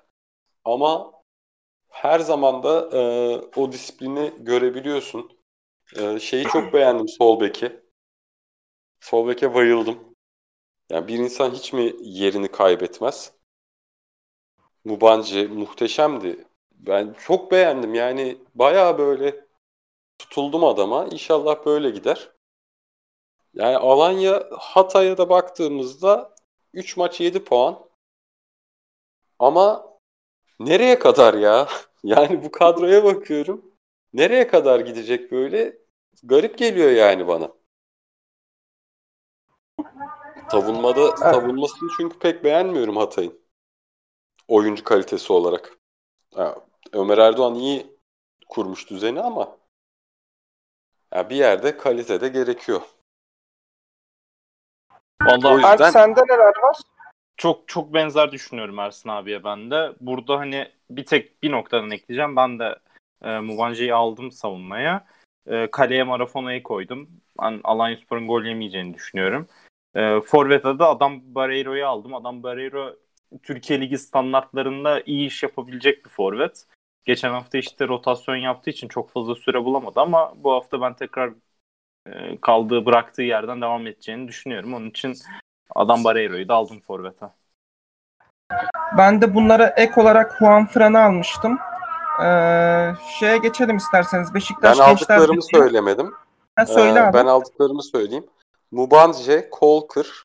Ama her zaman da e, o disiplini görebiliyorsun. E, şeyi çok beğendim sol beki. Sol beke bayıldım. Yani bir insan hiç mi yerini kaybetmez? Mubancı muhteşemdi. Ben çok beğendim. Yani bayağı böyle tutuldum adama. İnşallah böyle gider. Yani Alanya Hatay'a da baktığımızda 3 maç 7 puan. Ama nereye kadar ya? Yani bu kadroya bakıyorum. Nereye kadar gidecek böyle? Garip geliyor yani bana. Savunmada savunmasını çünkü pek beğenmiyorum Hatay'ın. Oyuncu kalitesi olarak. Ha, Ömer Erdoğan iyi kurmuş düzeni ama ya bir yerde kalite de gerekiyor. Vallahi O yüzden- Alp sende neler var? çok çok benzer düşünüyorum Ersin abiye ben de. Burada hani bir tek bir noktadan ekleyeceğim. Ben de e, Mubancı'yı aldım savunmaya. E, kaleye Marafona'yı koydum. Ben Alanyaspor'un gol yemeyeceğini düşünüyorum. E, Forvet'e de Adam Barreiro'yu aldım. Adam Barreiro Türkiye Ligi standartlarında iyi iş yapabilecek bir forvet. Geçen hafta işte rotasyon yaptığı için çok fazla süre bulamadı ama bu hafta ben tekrar e, kaldığı bıraktığı yerden devam edeceğini düşünüyorum. Onun için Adam Barreiro'yu da aldım forvete. Ben de bunlara ek olarak Juan Fran'ı almıştım. Ee, şeye geçelim isterseniz. Ben Beşiktaş Gençler aldıklarımı Birliği. söylemedim. Ha, söyle Ee, abi. ben aldıklarımı söyleyeyim. Mubanje, Kolkır,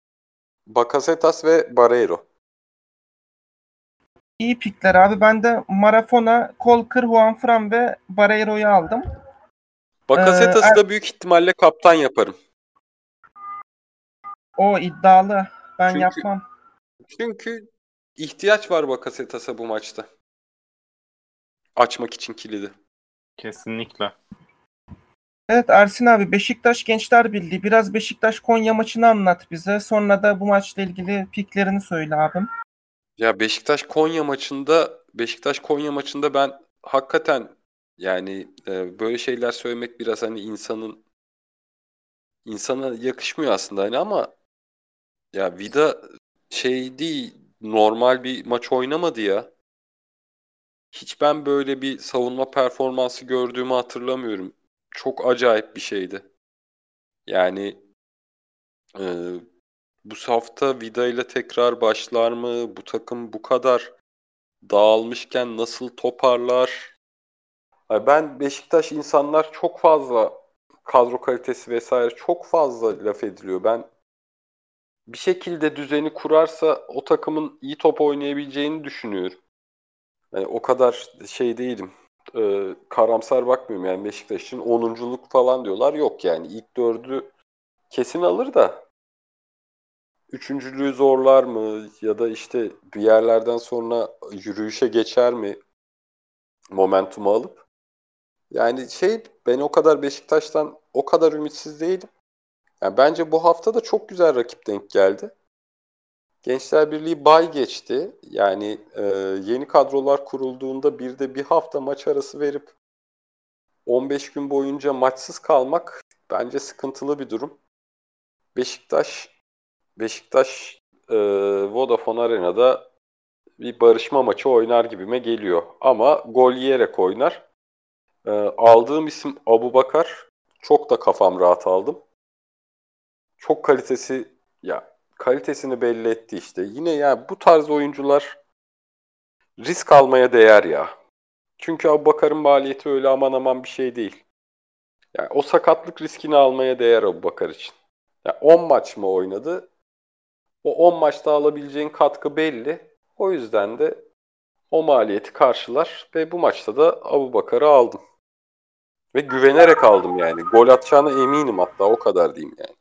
Bakasetas ve Barreiro. İyi pikler abi. Ben de Marafona, Kolkır, Juanfran ve Barreiro'yu aldım. Bakasetas'ı Ee, da büyük ihtimalle kaptan yaparım. O iddialı. Ben Çünkü- yapmam. Çünkü ihtiyaç var Bakasetas'a bu maçta. Açmak için kilidi. Kesinlikle. Evet Ersin abi Beşiktaş Gençler Birliği. Biraz Beşiktaş Konya maçını anlat bize. Sonra da bu maçla ilgili piklerini söyle abim. Ya Beşiktaş Konya maçında Beşiktaş Konya maçında ben hakikaten yani e, böyle şeyler söylemek biraz hani insanın insana yakışmıyor aslında hani ama ya Vida şey değil normal bir maç oynamadı ya. Hiç ben böyle bir savunma performansı gördüğümü hatırlamıyorum. Çok acayip bir şeydi. Yani e, bu hafta Vida ile tekrar başlar mı? Bu takım bu kadar dağılmışken nasıl toparlar? Ben Beşiktaş insanlar çok fazla kadro kalitesi vesaire çok fazla laf ediliyor. Ben bir şekilde düzeni kurarsa o takımın iyi top oynayabileceğini düşünüyorum. Yani o kadar şey değilim. Ee, karamsar bakmıyorum yani Beşiktaş için 10'unculuk falan diyorlar. Yok yani ilk dördü kesin alır da üçüncülüğü zorlar mı ya da işte bir yerlerden sonra yürüyüşe geçer mi momentumu alıp yani şey ben o kadar Beşiktaş'tan o kadar ümitsiz değilim. Yani bence bu hafta da çok güzel rakip denk geldi. Gençler Birliği bay geçti. Yani e, yeni kadrolar kurulduğunda bir de bir hafta maç arası verip 15 gün boyunca maçsız kalmak bence sıkıntılı bir durum. Beşiktaş Beşiktaş e, Vodafone Arena'da bir barışma maçı oynar gibime geliyor. Ama gol yiyerek oynar. E, aldığım isim Abu Bakar. Çok da kafam rahat aldım. Çok kalitesi ya kalitesini belli etti işte. Yine ya bu tarz oyuncular risk almaya değer ya. Çünkü Abu Bakar'ın maliyeti öyle aman aman bir şey değil. Yani o sakatlık riskini almaya değer Abu Bakar için. Ya 10 maç mı oynadı? O 10 maçta alabileceğin katkı belli. O yüzden de o maliyeti karşılar ve bu maçta da Abu Bakar'ı aldım. Ve güvenerek aldım yani. Gol atacağına eminim hatta o kadar diyeyim yani.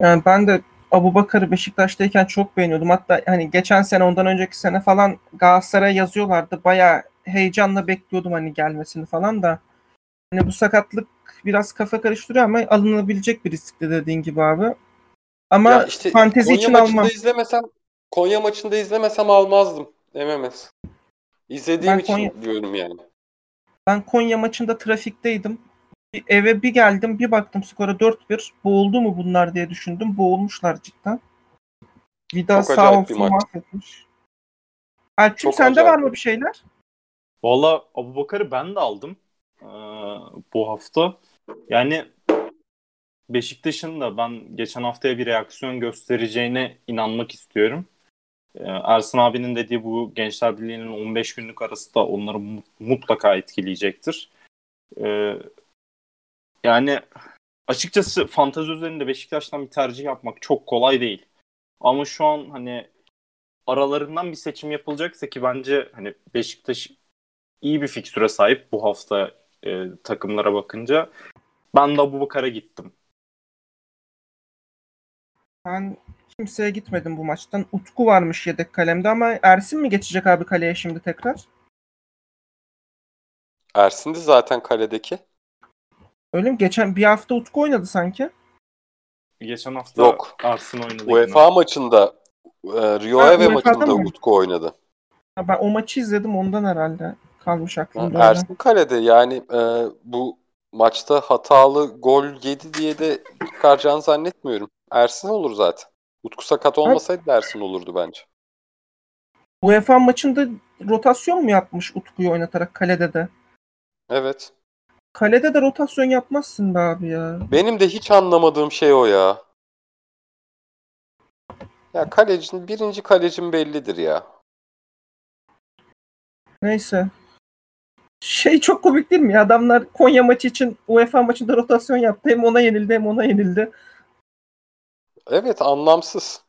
Yani ben de Abubakar'ı Beşiktaş'tayken çok beğeniyordum. Hatta hani geçen sene ondan önceki sene falan Galatasaray'a yazıyorlardı. Bayağı heyecanla bekliyordum hani gelmesini falan da. Hani bu sakatlık biraz kafa karıştırıyor ama alınabilecek bir riskti dediğin gibi abi. Ama Ya işte fantezi Konya için maçında almam. izlemesem Konya maçında izlemesem almazdım. MMS. İzlediğim Ben için Konya- diyorum yani. Ben Konya maçında trafikteydim. Bir eve bir geldim bir baktım skora 4-1. Boğuldu mu bunlar diye düşündüm. Boğulmuşlar cidden. Vida Çok sağ olsun mahvetmiş. Çok sende var mı bir şeyler? Valla Abubakar'ı ben de aldım ee, bu hafta. Yani Beşiktaş'ın da ben geçen haftaya bir reaksiyon göstereceğine inanmak istiyorum. Ee, Ersin abinin dediği bu Gençler Birliği'nin 15 günlük arası da onları mu- mutlaka etkileyecektir. Ee, yani açıkçası fantezi üzerinde Beşiktaş'tan bir tercih yapmak çok kolay değil. Ama şu an hani aralarından bir seçim yapılacaksa ki bence hani Beşiktaş iyi bir fikstüre sahip bu hafta e, takımlara bakınca. Ben de Abubakar'a gittim. Ben kimseye gitmedim bu maçtan. Utku varmış yedek kalemde ama Ersin mi geçecek abi kaleye şimdi tekrar? Ersin'di zaten kaledeki. Öyle mi? Geçen bir hafta Utku oynadı sanki. Geçen hafta Yok. Ersin oynadı. UEFA maçında e, Rio Ha, Ave maçında mı? Utku oynadı. Ha, Ben o maçı izledim ondan herhalde kalmış Ha, aklımda. öyle. Ersin kalede yani e, bu maçta hatalı gol yedi diye de çıkaracağını zannetmiyorum. Ersin olur zaten. Utku sakat olmasaydı da Ersin olurdu bence. UEFA maçında rotasyon mu yapmış Utku'yu oynatarak kalede de? Evet. Kalede de rotasyon yapmazsın be abi ya. Benim de hiç anlamadığım şey o ya. Ya kalecin, birinci kalecin bellidir ya. Neyse. Şey çok komik değil mi ya? Adamlar Konya maçı için UEFA maçında rotasyon yaptı. Hem ona yenildi hem ona yenildi. Evet anlamsız.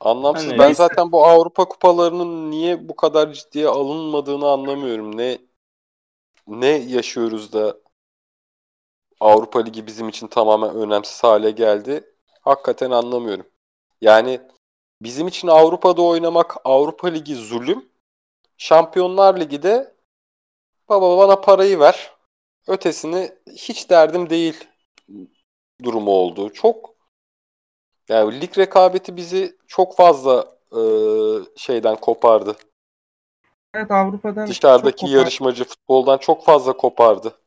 Anlamsız. Hani ben neyse. zaten bu Avrupa kupalarının niye bu kadar ciddiye alınmadığını anlamıyorum. Ne ne yaşıyoruz da Avrupa Ligi bizim için tamamen önemsiz hale geldi. Hakikaten anlamıyorum. Yani bizim için Avrupa'da oynamak Avrupa Ligi zulüm. Şampiyonlar Ligi de baba bana parayı ver. Ötesini hiç derdim değil durumu oldu. Çok yani lig rekabeti bizi çok fazla e, şeyden kopardı. Evet Avrupa'dan Dışarıdaki yarışmacı futboldan çok fazla kopardı.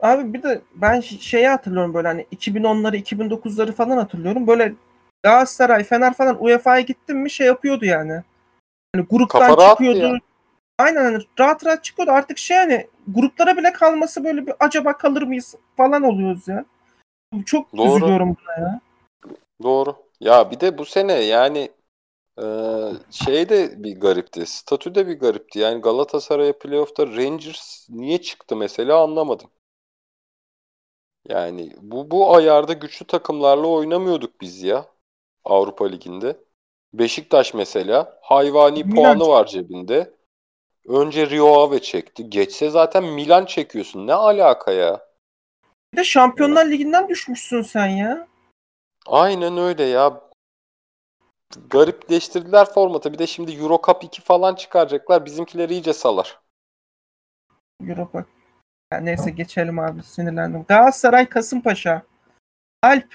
Abi bir de ben şeyi hatırlıyorum böyle hani 2010'ları 2009'ları falan hatırlıyorum. Böyle Galatasaray, Fener falan UEFA'ya gittim mi şey yapıyordu yani. Hani gruptan Kafa çıkıyordu. ya. Aynen hani rahat rahat çıkıyordu. Artık şey hani gruplara bile kalması böyle bir acaba kalır mıyız falan oluyoruz ya. Çok Doğru. üzülüyorum buna ya. Doğru. Ya bir de bu sene yani e, şey de bir garipti. Statü de bir garipti. Yani Galatasaray'a playoff'ta Rangers niye çıktı mesela anlamadım. Yani bu bu ayarda güçlü takımlarla oynamıyorduk biz ya Avrupa Ligi'nde. Beşiktaş mesela hayvani Milan puanı var cebinde. Önce Rio Ave çekti. Geçse zaten Milan çekiyorsun. Ne alaka ya? Bir de Şampiyonlar Ligi'nden düşmüşsün sen ya. Aynen öyle ya. Garipleştirdiler formatı. Bir de şimdi Euro Cup 2 falan çıkaracaklar. Bizimkileri iyice salar. Europa. Ya neyse geçelim abi sinirlendim. Galatasaray Kasımpaşa. Alp.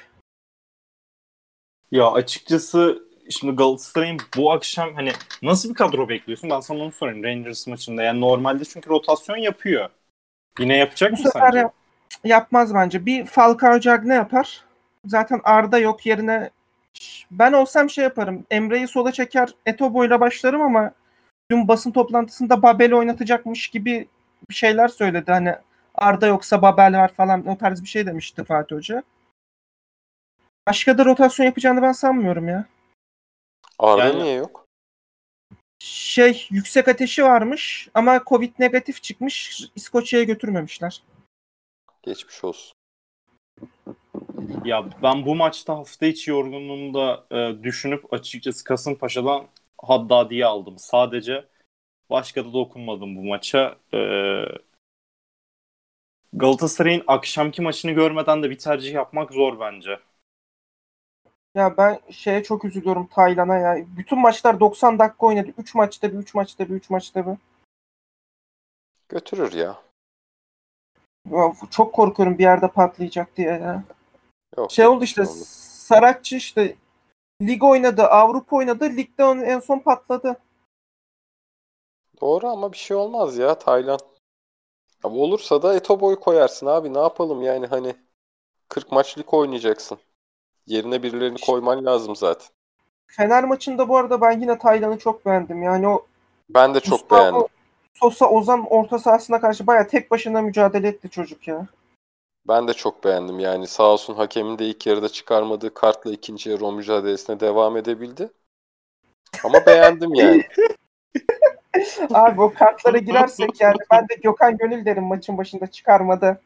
Ya açıkçası şimdi Galatasaray'ın bu akşam hani nasıl bir kadro bekliyorsun? Ben sana onu sorayım Rangers maçında. Yani normalde çünkü rotasyon yapıyor. Yine yapacak Bu mı sefer sence? yap- yapmaz bence. Bir Falcao Cagne yapar. Zaten Arda yok yerine ben olsam şey yaparım. Emre'yi sola çeker Etobo ile başlarım ama dün basın toplantısında Babel'i oynatacakmış gibi bir şeyler söyledi. Hani Arda yoksa Babel var falan o tarz bir şey demişti Fatih Hoca. Başka da rotasyon yapacağını ben sanmıyorum ya. Arda Yani- niye yok? Şey yüksek ateşi varmış ama Covid negatif çıkmış. İskoçya'ya götürmemişler. Geçmiş olsun. Ya ben bu maçta hafta içi yorgunluğunu da e, düşünüp açıkçası Kasımpaşa'dan Haddadi'yi aldım. Sadece başka da dokunmadım bu maça. E, Galatasaray'ın akşamki maçını görmeden de bir tercih yapmak zor bence. Ya ben şeye çok üzülüyorum Taylan'a ya. Bütün maçlar 90 dakika oynadı. 3 maçta bir, 3 maçta bir, 3 maçta bir. Götürür ya. Ya Çok korkuyorum bir yerde patlayacak diye ya. Yok. Şey oldu işte. Saratçı işte lig oynadı, Avrupa oynadı. Ligde en son patladı. Doğru ama bir şey olmaz ya Taylan. Ya olursa da Etobo'yu koyarsın abi. Ne yapalım yani hani 40 maçlık oynayacaksın. Yerine birilerini koyman lazım zaten. Fener maçında bu arada ben yine Taylan'ı çok beğendim. Yani o Ben de çok Gustavo beğendim. Sosa Ozan orta sahasına karşı bayağı tek başına mücadele etti çocuk ya. Ben de çok beğendim. Yani sağ olsun hakemin de ilk yarıda çıkarmadığı kartla ikinci yarı o mücadelesine devam edebildi. Ama beğendim yani. Abi o kartlara girersek yani ben de Gökhan Gönül derim maçın başında çıkarmadı.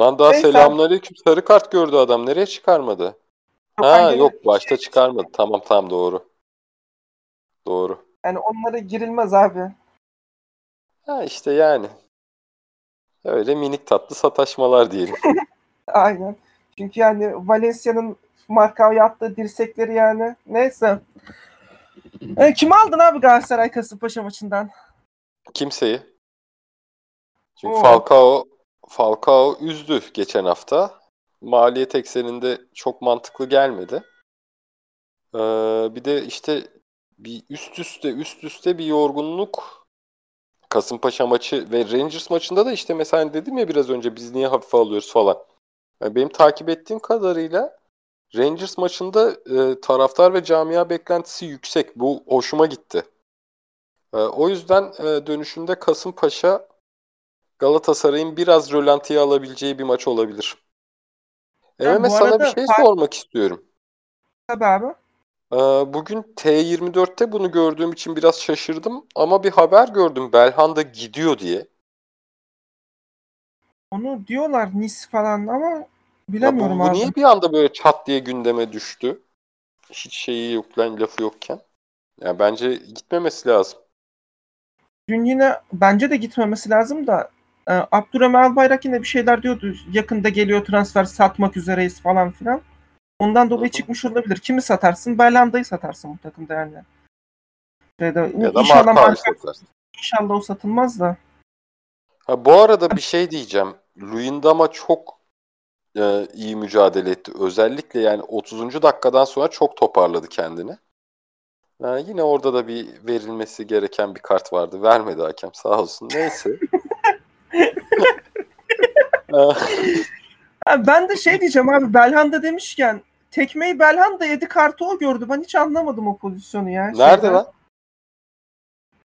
Lan daha Neyse. selamünaleyküm sarı kart gördü adam. Nereye çıkarmadı? Ha yok başta çıkarmadı. Tamam tamam doğru. Doğru. Yani onlara girilmez abi. Ha işte yani. Öyle minik tatlı sataşmalar diyelim. Aynen. Çünkü yani Valencia'nın Markao'ya attığı dirsekleri yani. Neyse. E, kimi aldın abi Galatasaray Kasımpaşa maçından? Kimseyi. Çünkü Oo. Falcao Falcao üzdü geçen hafta. Maliyet ekseninde çok mantıklı gelmedi. Ee, bir de işte bir üst üste üst üste bir yorgunluk Kasımpaşa maçı ve Rangers maçında da işte mesela hani dedim ya biraz önce biz niye hafife alıyoruz falan. Yani benim takip ettiğim kadarıyla Rangers maçında e, taraftar ve camia beklentisi yüksek. Bu hoşuma gitti. E, o yüzden e, dönüşünde Kasımpaşa Galatasaray'ın biraz rölantiye alabileceği bir maç olabilir. Ya Emre sana bir şey sormak istiyorum. Tabii abi. Ee, bugün T24'te bunu gördüğüm için biraz şaşırdım ama bir haber gördüm Belhanda gidiyor diye. Onu diyorlar Nis falan ama Ya bu, bilemiyorum bu abi. niye bir anda böyle çat diye gündeme düştü? Hiç şeyi yok lan lafı yokken. Ya bence gitmemesi lazım. Dün yine bence de gitmemesi lazım da Abdurrahman Albayrak yine bir şeyler diyordu. Yakında geliyor transfer satmak üzereyiz falan filan. Ondan dolayı çıkmış olabilir. Kimi satarsın? Belhanda'yı satarsın bu takımda yani. Şeyde, Ya da inşallah, Marka inşallah o satılmaz da. Ha, bu arada bir şey diyeceğim. Luyendama çok e, iyi mücadele etti. Özellikle yani 30. dakikadan sonra çok toparladı kendini. Ha, yine orada da bir verilmesi gereken bir kart vardı. Vermedi hakem sağ olsun. Neyse. Ha, ben de şey diyeceğim abi Belhanda demişken tekmeyi Belhanda yedi kartı o gördü. Ben hiç anlamadım o pozisyonu ya. Nerede Şeyde, lan?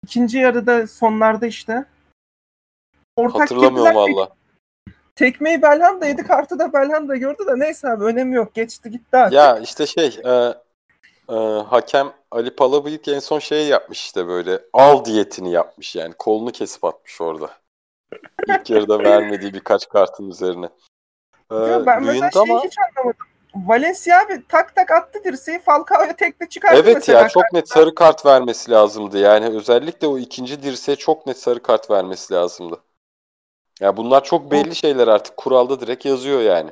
İkinci yarıda sonlarda işte. Ortak Hatırlamıyorum girdiler, valla. Tekmeyi Belhanda yedi kartı da Belhanda gördü de neyse abi önemi yok. Geçti gitti artık. Ya işte şey e, e, hakem Ali Palabıyık en son şey yapmış işte böyle al diyetini yapmış yani kolunu kesip atmış orada. İlk yarıda vermediği birkaç kartın üzerine. E, Diyor, ben mesela şeyi hiç anlamadım. Valencia abi tak tak attı dirseği Falcao'ya tekte çıkarttı Evet ya çok net sarı kart vermesi lazımdı. Yani özellikle o ikinci dirseğe çok net sarı kart vermesi lazımdı. Ya bunlar çok belli şeyler artık. Kuralda direkt yazıyor yani.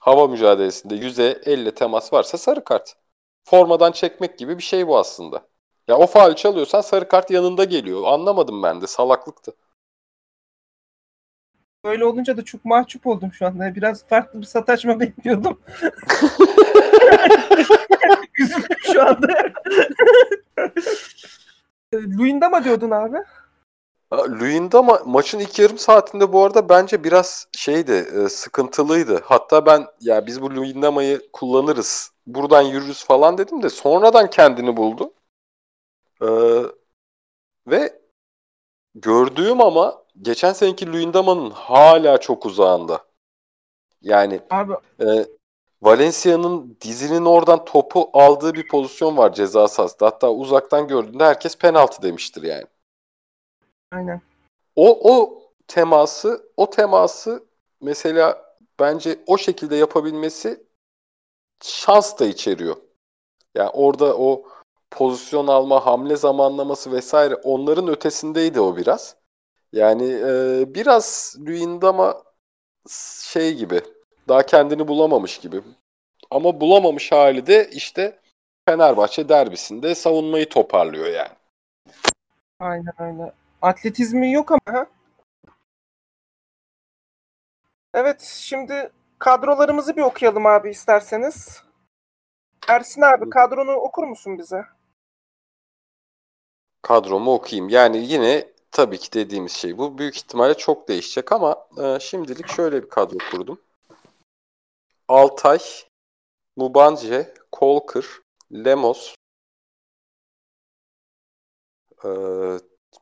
Hava mücadelesinde yüze elle temas varsa sarı kart. Formadan çekmek gibi bir şey bu aslında. Ya o faul çalıyorsan sarı kart yanında geliyor. Anlamadım ben de. Salaklıktı. Böyle olunca da çok mahcup oldum şu anda. Biraz farklı bir sataşma bekliyordum. Üzüldüm şu anda. Luyendama diyordun abi. Ha, Luyendama maçın ilk yarım saatinde bu arada bence biraz şeydi, e, sıkıntılıydı. Hatta ben ya biz bu Luyendama'yı kullanırız, buradan yürürüz falan dedim de sonradan kendini buldu. Ee, ve gördüğüm ama geçen seneki Luyendama'nın hala çok uzağında. Yani Abi e, Valencia'nın dizinin oradan topu aldığı bir pozisyon var ceza sahasında. Hatta uzaktan gördüğünde herkes penaltı demiştir yani. aynen. O o teması, o teması mesela bence o şekilde yapabilmesi şans da içeriyor. Yani orada o pozisyon alma, hamle zamanlaması vesaire onların ötesindeydi o biraz. Yani e, biraz Luyendama şey gibi daha kendini bulamamış gibi. Ama bulamamış hali de işte Fenerbahçe derbisinde savunmayı toparlıyor yani. Aynen öyle. Atletizmi yok ama. ha? Evet şimdi kadrolarımızı bir okuyalım abi isterseniz. Ersin abi kadronu okur musun bize? kadromu okuyayım. Yani yine tabii ki dediğimiz şey bu. Büyük ihtimalle çok değişecek ama e, şimdilik şöyle bir kadro kurdum. Altay, Mubanje, Kolkır, Lemos, e,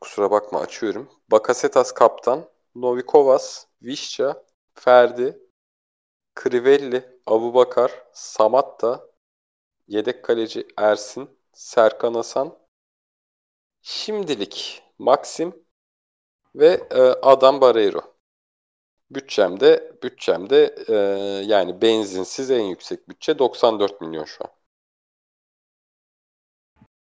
kusura bakma açıyorum. Bakasetas kaptan, Novikovas, Vişça, Ferdi, Crivelli, Abubakar, Samatta, yedek kaleci Ersin, Serkan Hasan, Şimdilik Maxim ve e, Adam Barreiro. Bütçemde bütçemde e, yani benzinsiz en yüksek bütçe 94 milyon şu an.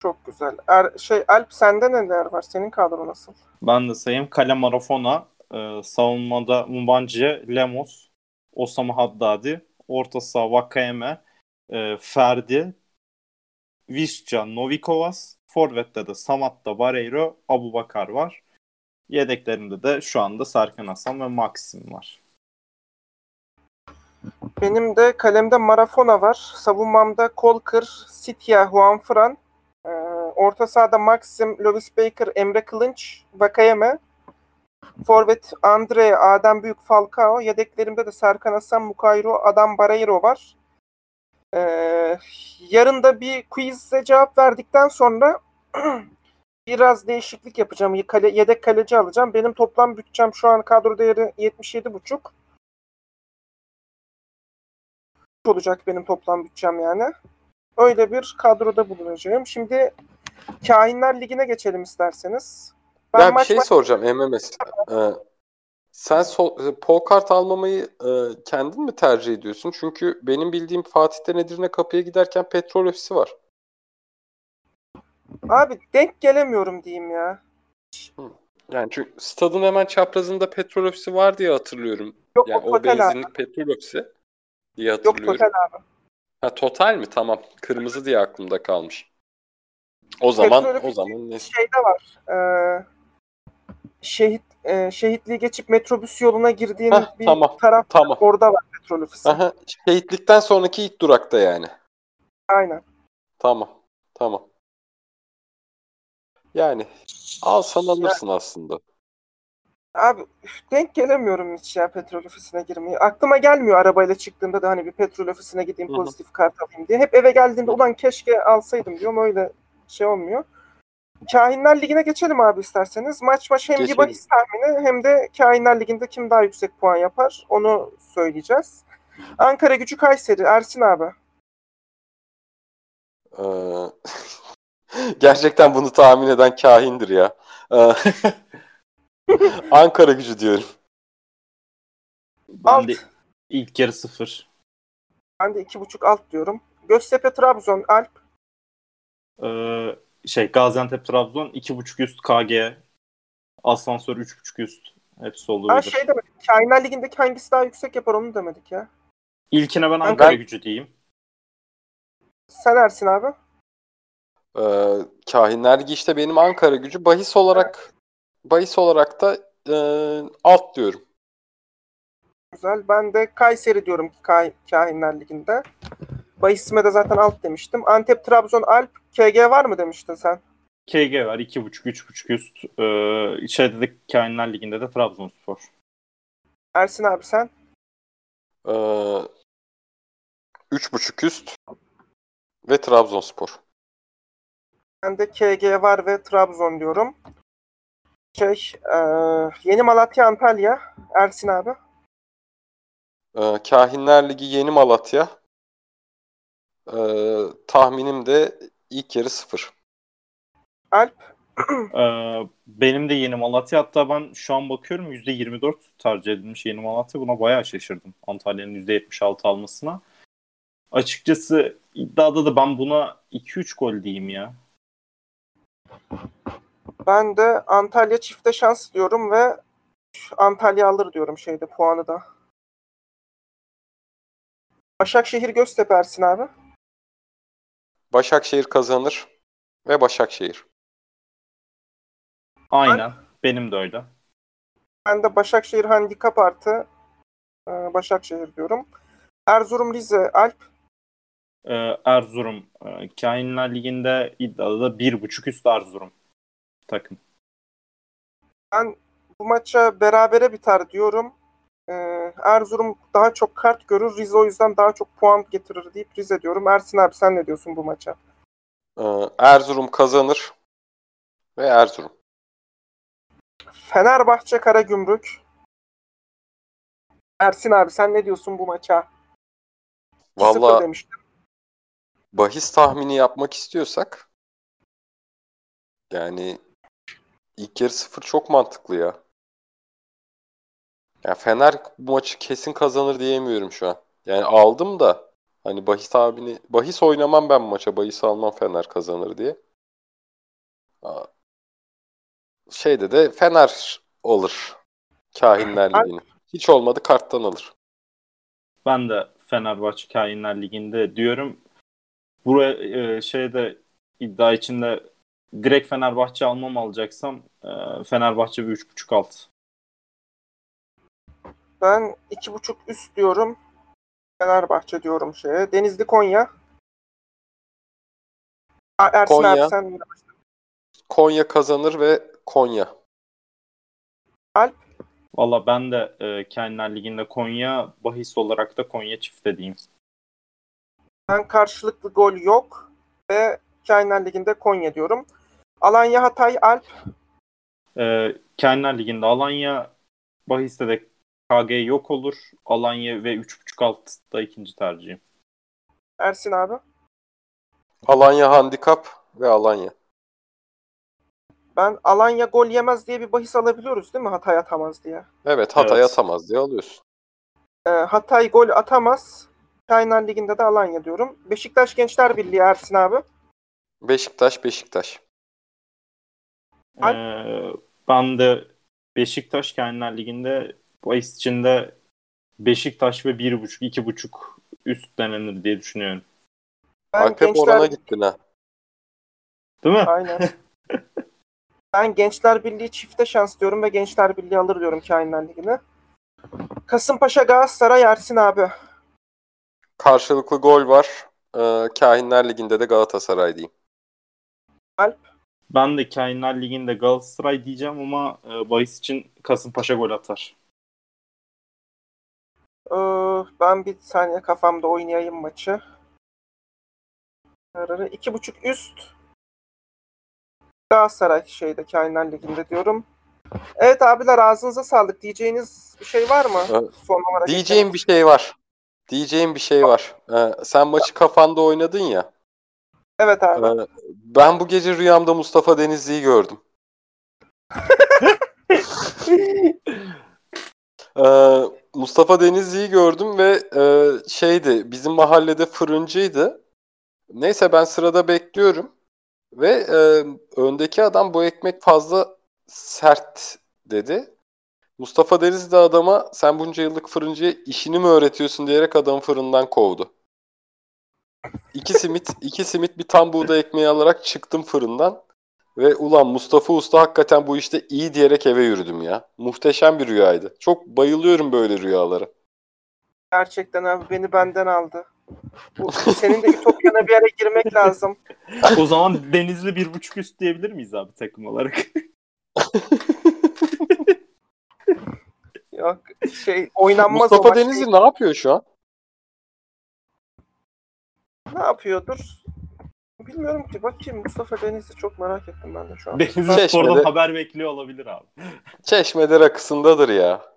Çok güzel. Er, şey Alp sende neler var? Senin kadro nasıl? Ben de sayayım. Kale Marafona, e, savunmada Mubanje, Lemos, Osama Haddadi, orta saha Vakayeme, e, Ferdi, Visca, Novikovas, Forvet'te de Samatta, Barreiro, Abubakar var. Yedeklerimde de şu anda Serkan Hasan ve Maxim var. Benim de kalemde Marafona var. Savunmamda Kolkır, Sitya, Juanfran. Ee, orta sahada Maxim, Lovis Baker, Emre Kılınç, Vakayeme. Forvet Andre, Adem Büyük, Falcao. Yedeklerimde de Serkan Hasan, Mukayro, Adam Barreiro var. Ee, yarın da bir quiz'e cevap verdikten sonra biraz değişiklik yapacağım. Kale, yedek kaleci alacağım. Benim toplam bütçem şu an kadro değeri 77,5 olacak benim toplam bütçem yani. öyle bir kadroda bulunacağım. Şimdi Kahinler Ligi'ne geçelim isterseniz. Ben ya bir maç şey maç- soracağım MMS. Ee, sen so pol kart almamayı e, kendin mi tercih ediyorsun? Çünkü benim bildiğim Fatih'ten Edirne kapıya giderken petrol ofisi var. Abi denk gelemiyorum diyeyim ya. Yani çünkü stadın hemen çaprazında petrol ofisi var diye hatırlıyorum. Yok Yani o o total abi. benzinlik petrol ofisi diye Yok hatırlıyorum. total abi. Ha total mi? Tamam. Kırmızı diye aklımda kalmış. O zaman Petrol o zaman ne? Şeyde var. Ee, şehit e, şehitliği geçip metrobüs yoluna girdiğin Heh, bir tamam, taraf Tamam. orada var petrol ofisi. Aha, şehitlikten sonraki ilk durakta yani. Aynen. Tamam. Tamam. Yani alsan alırsın aslında. Abi üf, denk gelemiyorum hiç ya petrol ofisine girmeyi. Aklıma gelmiyor arabayla çıktığımda da hani bir petrol ofisine gideyim Hı hı. pozitif kart alayım diye. Hep eve geldiğimde ulan keşke alsaydım diyorum öyle şey olmuyor. Kahinler Ligi'ne geçelim abi isterseniz. Maç maç hem Geçelim. bahis tahmini hem de Kahinler Ligi'nde kim daha yüksek puan yapar onu söyleyeceğiz. Ankara gücü Kayseri. Ersin abi. Ee, gerçekten bunu tahmin eden kahindir ya. Ee, Ankara gücü diyorum. Ben Alt. de ilk yarı sıfır. Ben de 2.5 alt diyorum. Göztepe Trabzon Alp. Ee, şey Gaziantep Trabzon 2.5 üst KG Asansör 3.5 üst hepsi olur. Ha şey demedik. Kahinler Ligi'ndeki hangisi daha yüksek yapar onu demedik ya. İlkine ben Ankara Ben- gücü diyeyim. Sen Ersin abi. Ee, Kahinler Ligi işte benim Ankara gücü bahis olarak bahis olarak da e, alt diyorum. Güzel. Ben de Kayseri diyorum ki Kah- Kahinler Ligi'nde. Bahisime de zaten alt demiştim. Antep, Trabzon, Alp, KG var mı demiştin sen? KG var 2.5 3.5 üst. Ee, şeyde de Kainler Ligi'nde de Trabzonspor. Ersin abi sen? Ee, üç buçuk üst ve Trabzonspor. Ben de KG var ve Trabzon diyorum. Şey, e, Yeni Malatya, Antalya. Ersin abi. Ee, Kahinler Ligi Yeni Malatya. Ee, tahminim de ilk yarı sıfır. Alp. Ee, benim de Yeni Malatya hatta ben şu an bakıyorum %24 tercih edilmiş Yeni Malatya. Buna bayağı şaşırdım. Antalya'nın %76 almasına. Açıkçası iddiada da ben buna 2-3 gol diyeyim ya. Ben de Antalya çifte şans diyorum ve Antalya alır diyorum şeyde puanı da. Başakşehir Göztepe Ersin abi. Başakşehir kazanır ve Başakşehir. Aynen. Benim de öyle. Ben de Başakşehir handikap artı e, Başakşehir diyorum. Erzurum Rize Alp. Ee, Erzurum. E, Kainler Ligi'nde iddiada da 1.5 üst Erzurum takım. Bu maça berabere biter diyorum. E, Erzurum daha çok kart görür. Rize o yüzden daha çok puan getirir deyip Rize diyorum. Ersin abi sen ne diyorsun bu maça? Ee, Erzurum kazanır ve Erzurum. Fenerbahçe Karagümrük. Ersin abi sen ne diyorsun bu maça? 2-0 Valla demiştim. Bahis tahmini yapmak istiyorsak yani ilk yarı sıfır çok mantıklı ya. Ya Fener bu maçı kesin kazanır diyemiyorum şu an. Yani aldım da hani bahis tahmini bahis oynamam ben bu maça. Bahis almam Fener kazanır diye. Aa, Şeyde de Fener olur. Kahinler Ligi'ni. Hiç olmadı karttan alır. Ben de Fenerbahçe Kainler Ligi'nde diyorum. Buraya e, şeyde iddia içinde direkt Fenerbahçe almam alacaksam e, Fenerbahçe bir 3.5 alt. Ben 2.5 üst diyorum. Fenerbahçe diyorum şeye. Denizli Konya. Ersin Konya. abi sen Konya kazanır ve Konya. Valla ben de e, Kainler Ligi'nde Konya bahis olarak da Konya çifte diyeyim. Ben karşılıklı gol yok ve Kainler Ligi'nde Konya diyorum. Alanya Hatay Alp. E, Kainler Ligi'nde Alanya bahiste de KG yok olur. Alanya ve 3.5 alt da ikinci tercihim. Ersin abi. Alanya handikap ve Alanya. Ben Alanya gol yemez diye bir bahis alabiliyoruz değil mi? Hatay atamaz diye. Evet Hatay Evet. atamaz diye alıyorsun. Ee, Hatay gol atamaz. Şahinler Ligi'nde de Alanya diyorum. Beşiktaş Gençler Birliği Ersin abi. Beşiktaş Beşiktaş. Ee, ben de Beşiktaş Kendiler Ligi'nde bahis içinde Beşiktaş ve 1.5 2.5 üst denenir diye düşünüyorum. Ben Akrep Gençler orana gittin ha. Değil mi? Aynen. ben Gençler Birliği çifte şans diyorum ve Gençler Birliği alır diyorum Kainler Ligi'ne. Kasımpaşa Galatasaray Ersin abi. Karşılıklı gol var. Ee, Kahinler Ligi'nde de Galatasaray diyeyim. Ben de Kainler Ligi'nde Galatasaray diyeceğim ama e, bahis için Kasımpaşa gol atar. Ee, ben bir saniye kafamda oynayayım maçı. Kararı iki buçuk üst. Galatasaray şeyde Kainler Ligi'nde diyorum. Evet abiler ağzınıza sağlık. Diyeceğiniz bir şey var mı? Evet. Son olarak. Diyeceğim bir şey var. Diyeceğim bir şey var. Ee, sen maçı kafanda oynadın ya. Evet abi. Ee, ben bu gece rüyamda Mustafa Denizli'yi gördüm. Ee, Mustafa Denizli'yi gördüm ve e, şeydi bizim mahallede fırıncıydı. Neyse ben sırada bekliyorum ve e, öndeki adam bu ekmek fazla sert dedi. Mustafa Denizli de adama sen bunca yıllık fırıncıya işini mi öğretiyorsun diyerek adamı fırından kovdu. İki simit, iki simit bir tam buğday ekmeği alarak çıktım fırından. Ve ulan Mustafa Usta hakikaten bu işte iyi diyerek eve yürüdüm ya. Muhteşem bir rüyaydı. Çok bayılıyorum böyle rüyalara. Gerçekten abi beni benden aldı. Bu, senin de Ütopya'na bir yere girmek lazım. o zaman Denizli 1.5 üst diyebilir miyiz abi takım olarak? Yok şey oynanmaz o Mustafa maç. Denizli ne yapıyor şu an? Ne yapıyordur? Bilmiyorum ki. Bakayım Mustafa Denizli çok merak ettim ben de şu an. Denizli Çeşme'de- Spor'dan haber bekliyor olabilir abi. Çeşmede rakısındadır ya.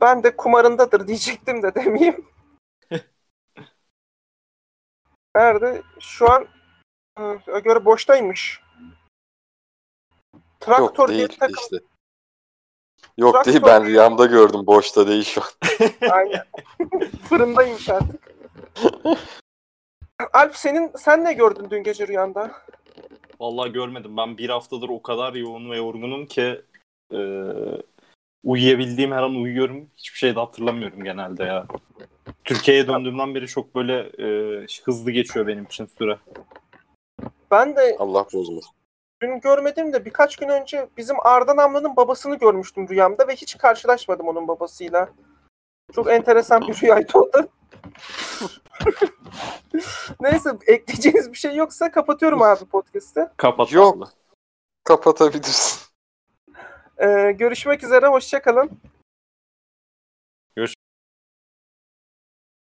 Ben de kumarındadır diyecektim de demeyeyim. Nerede? Şu an göre boştaymış. Traktör Yok diye değil bir takım. işte. Yok Traktör değil ben rüyamda gördüm. Boşta değil şu an. Aynen. Fırındaymış artık. Alp senin sen ne gördün dün gece rüyanda? Vallahi görmedim. Ben bir haftadır o kadar yoğun ve yorgunum ki e, uyuyabildiğim her an uyuyorum. Hiçbir şey de hatırlamıyorum genelde ya. Türkiye'ye döndüğümden beri çok böyle e, hızlı geçiyor benim için süre. Ben de Allah bozmasın. Dün görmedim de birkaç gün önce bizim Arda Namlı'nın babasını görmüştüm rüyamda ve hiç karşılaşmadım onun babasıyla. Çok enteresan bir rüyaydı o da. Neyse ekleyeceğiniz bir şey yoksa kapatıyorum abi podcast'ı. Kapat Yok. Kapatabilirsin. Ee, görüşmek üzere, hoşçakalın.